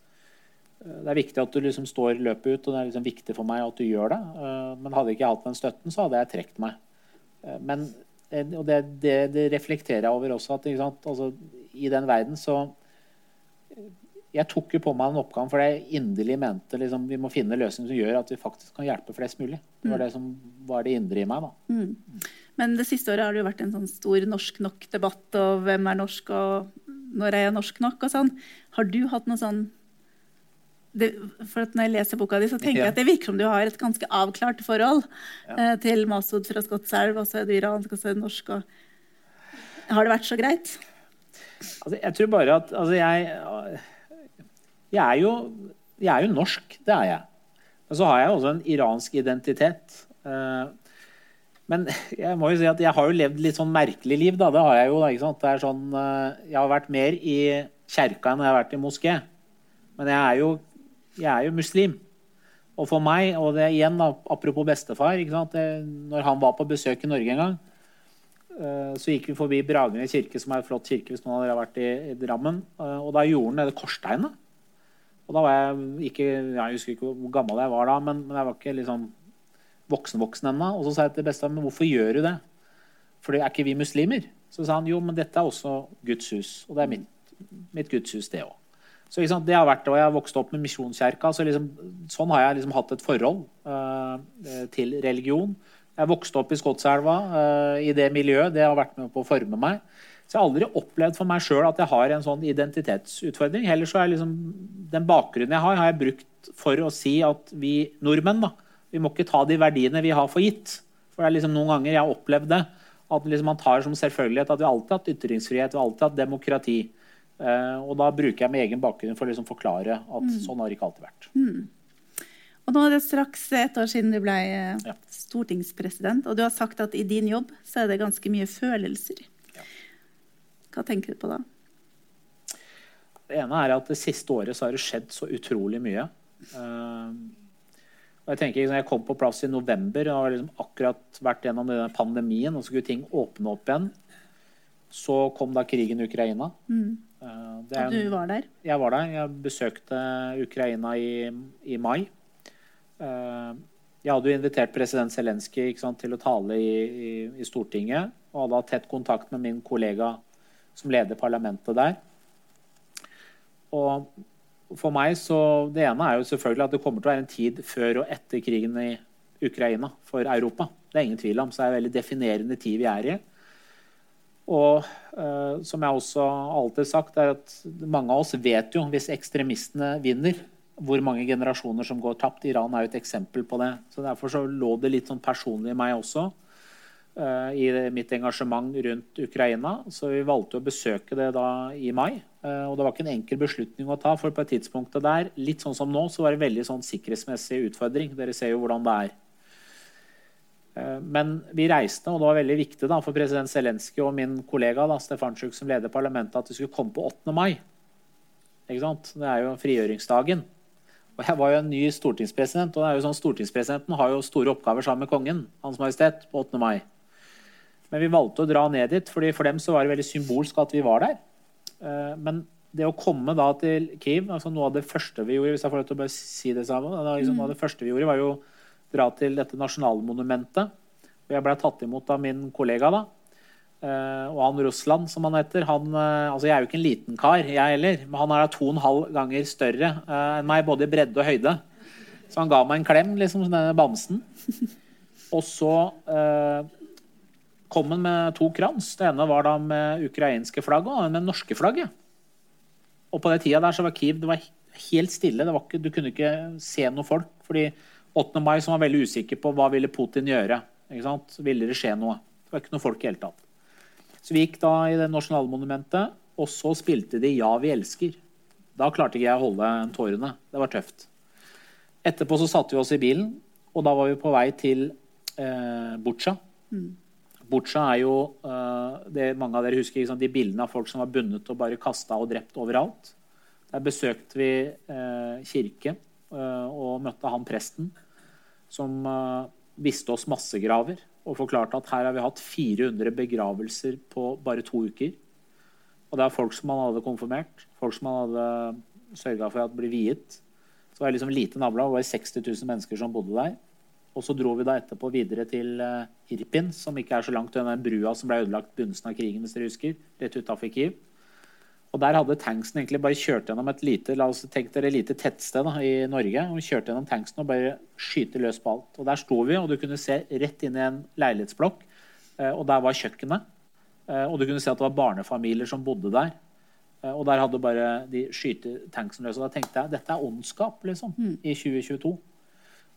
det er viktig at du liksom står løpet ut, og det er liksom viktig for meg at du gjør det. men hadde ikke jeg hatt den støtten, så hadde jeg trukket meg. men og det, det, det, reflekterer jeg over også. at altså, I den verden så jeg tok jo på meg den oppgaven fordi jeg inderlig mente liksom, vi må finne løsninger som gjør at vi faktisk kan hjelpe flest mulig. Det var mm. det som var det indre i meg. da. Mm. Men det siste året har det jo vært en sånn stor norsk nok-debatt, og hvem er norsk, og når er jeg norsk nok, og sånn. Har du hatt noe sånn det, for Når jeg leser boka di, så tenker ja. jeg at det virker som du har et ganske avklart forhold ja. eh, til Masud fra Skotselv, og så er du iransk, og så er du norsk. Og... Har det vært så greit? Altså, jeg tror bare at altså jeg Jeg er jo, jeg er jo norsk, det er jeg. Men så har jeg også en iransk identitet. Eh, men jeg må jo si at jeg har jo levd litt sånn merkelig liv, da. Det har jeg jo. Ikke sant? Det er sånn, eh, jeg har vært mer i kjerka enn jeg har vært i moské. Men jeg er jo, jeg er jo muslim. Og for meg, og det er igjen apropos bestefar ikke sant? Det, Når han var på besøk i Norge en gang, så gikk vi forbi Bragene kirke, som er en flott kirke hvis noen av dere har vært i, i Drammen. Eh, og da gjorde han nede korssteinet. Og da var jeg ikke Jeg husker ikke hvor gammel jeg var da, men, men jeg var ikke liksom voksen-voksen ennå. Og så sa jeg til bestefar men hvorfor gjør du det? For er ikke vi muslimer? Så sa han jo, men dette er også Guds hus. Og det er mitt, mitt Guds hus, det òg. Så sant, det har vært, og Jeg har vokst opp med Misjonskirka. Så liksom, sånn har jeg liksom hatt et forhold uh, til religion. Jeg vokste opp i Skotselva, uh, i det miljøet. Det har vært med på å forme meg. Så jeg har aldri opplevd for meg sjøl at jeg har en sånn identitetsutfordring. Heller så er liksom, Den bakgrunnen jeg har, har jeg brukt for å si at vi nordmenn da, vi må ikke ta de verdiene vi har for gitt. For det er liksom noen ganger jeg har opplevd det. At liksom man tar som selvfølgelighet at vi alltid har hatt ytringsfrihet, vi har alltid hatt demokrati. Uh, og da bruker jeg min egen bakgrunn for å liksom forklare at mm. sånn har det ikke alltid vært. Mm. Og nå er det straks et år siden du ble uh, ja. stortingspresident, og du har sagt at i din jobb så er det ganske mye følelser. Ja. Hva tenker du på da? Det ene er at det siste året så har det skjedd så utrolig mye. Uh, og jeg tenker, når jeg kom på plass i november og har liksom akkurat vært gjennom denne pandemien, og så skulle ting åpne opp igjen, så kom da krigen i Ukraina. Mm. Uh, og du var der? Jeg var der. Jeg besøkte Ukraina i, i mai. Uh, jeg hadde jo invitert president Zelenskyj til å tale i, i, i, Stortinget. Og hadde hatt tett kontakt med min kollega som leder parlamentet der. Og for meg så Det ene er jo selvfølgelig at det kommer til å være en tid før og etter krigen i Ukraina for Europa. Det er ingen tvil om. Så det er en veldig definerende tid vi er i. Og eh, som jeg også alltid har sagt, er at mange av oss vet jo hvis ekstremistene vinner, hvor mange generasjoner som går tapt. Iran er jo et eksempel på det. Så Derfor så lå det litt sånn personlig i meg også. Uh, I mitt engasjement rundt Ukraina. Så vi valgte å besøke det da i mai. Uh, og det var ikke en enkel beslutning å ta, for på et tidspunkt der, litt sånn som nå, så var det veldig sånn sikkerhetsmessig utfordring. Dere ser jo hvordan det er. Eh, men vi reiste, og det var veldig viktig da, for president Zelenskyj og min kollega da, Stefantsjuk som leder parlamentet, at vi skulle komme på 8. mai. Det er jo frigjøringsdagen. Og jeg var jo en ny stortingspresident, og det er jo sånn stortingspresidenten har jo store oppgaver sammen med kongen, Hans Majestet, på 8. mai. Men vi valgte å dra ned dit, fordi for dem så var det veldig symbolsk at vi var der. Eh, men det å komme da til Kiev altså Noe av det første vi gjorde hvis jeg får lov til å bare si det sammen, liksom, noe av det første vi gjorde var jo dra til dette nasjonalmonumentet. Og jeg ble tatt imot av min kollega da. Uh, og han Russland, som han heter han, uh, altså Jeg er jo ikke en liten kar, jeg heller. Men han er da to og en halv ganger større uh, enn meg, både i bredde og høyde. Så han ga meg en klem, liksom, denne bamsen. Og så kom han med to krans. Det ene var da med ukrainske flagg, og med norske flagg. Og på den tida der så var Kiev det var helt stille. Var ikke, du kunne ikke se noen folk. fordi 8. mai så var veldig usikker på hva ville Putin gjøre. Ville det skje noe? Det var ikke noe folk i hele tatt. Så vi gikk da i det nasjonalmonumentet, og så spilte de 'Ja, vi elsker'. Da klarte ikke jeg å holde tårene. Det var tøft. Etterpå så satte vi oss i bilen, og da var vi på vei til eh, Butsja. Mm. Butsja er jo eh, det mange av dere husker liksom, de bildene av folk som var bundet og bare kasta og drept overalt. Der besøkte vi eh, kirke Eh, og møtte han presten som eh, visste oss massegraver og forklarte at her har vi hatt 400 begravelser på bare to uker. Og det er folk som han hadde konfirmert, folk som han hadde sørga for at ble viet. Så det var liksom lite navla, det var 60 000 mennesker som bodde der. Og så dro vi da etterpå videre til uh, Irpin, som ikke er så langt unna den brua som ble ødelagt i begynnelsen av krigen, hvis dere husker, rett utafor Kiev. Og Der hadde tanksen egentlig bare kjørt gjennom et lite la oss tenke dere, lite tettsted da, i Norge. og Kjørte gjennom tanksen og bare skyte løs på alt. Og Der sto vi, og du kunne se rett inn i en leilighetsblokk. Eh, og der var kjøkkenet. Eh, og du kunne se at det var barnefamilier som bodde der. Eh, og der hadde bare de skytetanksen løs. Og da tenkte jeg dette er ondskap, liksom, mm. i 2022.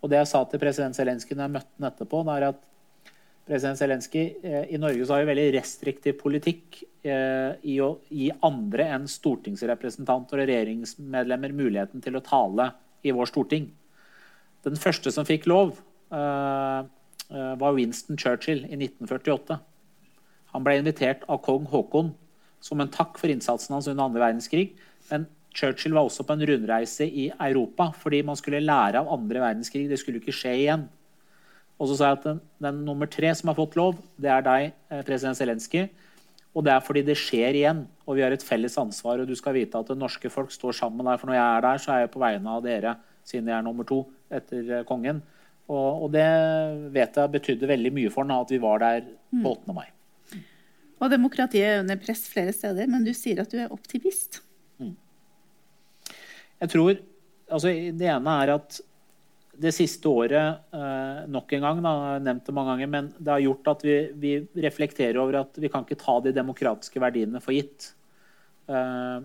Og det jeg sa til president Zelenskyj når jeg møtte ham etterpå, det er at president Zelenskyj, eh, i Norge så har vi veldig restriktiv politikk eh, i å gi andre enn stortingsrepresentanter og regjeringsmedlemmer muligheten til å tale i vår storting. Den første som fikk lov, eh, var Winston Churchill i 1948. Han ble invitert av kong Haakon som en takk for innsatsen hans under andre verdenskrig. Men Churchill var også på en rundreise i Europa fordi man skulle lære av andre verdenskrig. Det skulle ikke skje igjen. Og så sa jeg at den, den, nummer tre som har fått lov, det er deg, eh, president Zelenskyj. Og det er fordi det skjer igjen, og vi har et felles ansvar. Og du skal vite at det norske folk står sammen der, for når jeg er der, så er jeg på vegne av dere, siden jeg er nummer to etter eh, kongen. Og, og det vet jeg betydde veldig mye for ham, at vi var der på 8. mai. Og demokratiet er under press flere steder, men du sier at du er optimist. Mm. Jeg tror altså Det ene er at det siste året eh, nok en gang, da, jeg nevnt det mange ganger, men det har gjort at vi, vi, reflekterer over at vi kan ikke ta de demokratiske verdiene for gitt. Eh,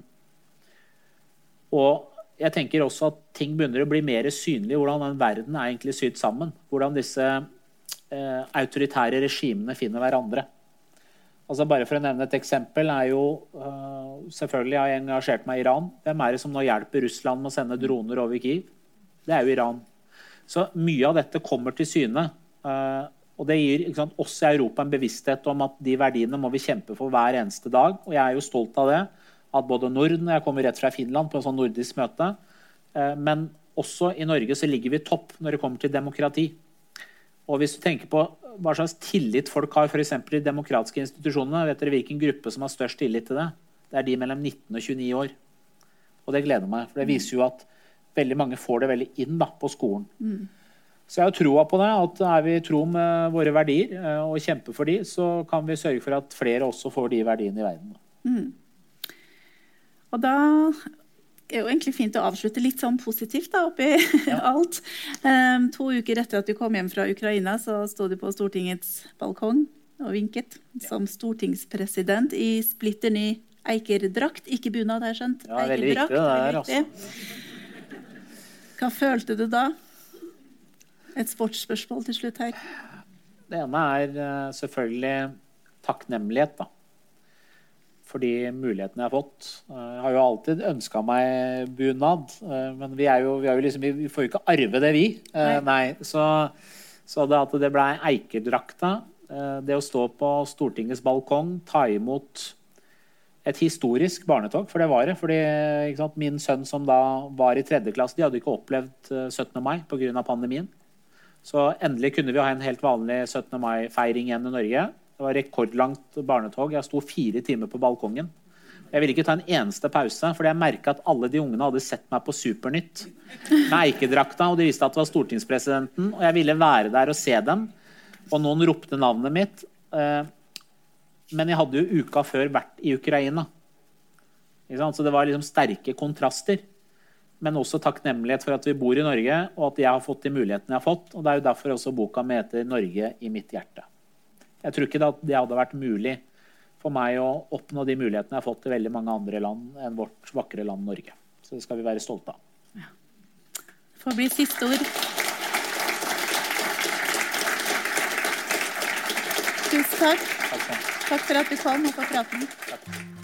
og jeg tenker også at ting begynner å bli mer synlig, hvordan den verden er egentlig sydd sammen. Hvordan disse eh, autoritære regimene finner hverandre. Altså bare For å nevne et eksempel er jo Selvfølgelig har jeg engasjert meg i Iran. Hvem er det som nå hjelper Russland med å sende droner over Kiev? Det er jo Iran. Så mye av dette kommer til syne. Uh, og det gir sant, oss i Europa en bevissthet om at de verdiene må vi kjempe for hver eneste dag. Og jeg er jo stolt av det. At både Norden Jeg kommer rett fra Finland på en sånn nordisk møte. Uh, men også i Norge så ligger vi topp når det kommer til demokrati. Og hvis du tenker på hva slags tillit folk har f.eks. i demokratiske institusjonene, vet dere hvilken gruppe som har størst tillit til det? Det er de mellom 19 og 29 år. Og det gleder meg, for det viser jo at veldig mange får det veldig inn da, på skolen. Mm. Så jeg har troa på det. at Er vi tro med våre verdier eh, og kjemper for de, så kan vi sørge for at flere også får de verdiene i verden. Mm. Og da er jo egentlig fint å avslutte litt sånn positivt da, oppi ja. alt. Um, to uker etter at du kom hjem fra Ukraina, så sto du på Stortingets balkong og vinket ja. som stortingspresident i splitter ny eikerdrakt. Ikke bunad, har jeg skjønt. Ja, veldig viktig det der, altså. Hva følte du da? Et sportsspørsmål til slutt her. Det ene er uh, selvfølgelig takknemlighet, da for de mulighetene jeg har fått. Eh, jeg har jo alltid ønska meg bunad, eh, men vi, jo, vi, jo liksom, vi, får jo ikke arve det, vi. Eh, nei. Nei. Så, så, det at det blei eikerdrakta, det å stå på Stortingets balkong, ta imot et historisk barnetog, for det var det. fordi sant, Min sønn som da var i tredje klasse, de hadde ikke opplevd 17. mai pga. pandemien. Så endelig kunne vi ha en helt vanlig 17. mai-feiring igjen i Norge. Det var rekordlangt barnetog. Jeg sto fire timer på balkongen. Jeg ville ikke ta en eneste pause, fordi jeg merka at alle de ungene hadde sett meg på Supernytt med eikedrakta, og de visste at det var stortingspresidenten. Og jeg ville være der og se dem. Og noen ropte navnet mitt. Men jeg hadde jo uka før vært i Ukraina. Så det var liksom sterke kontraster. Men også takknemlighet for at vi bor i Norge, og at jeg har fått de mulighetene jeg har fått. Og det er jo derfor også boka mi heter 'Norge i mitt hjerte'. Jeg tror ikke det hadde vært mulig for meg å oppnå de mulighetene jeg har fått i veldig mange andre land enn vårt vakre land Norge. Så det skal vi være stolte av. Ja. Det får bli siste ord. Tusen takk. Takk, takk for at du kom og for praten. Takk.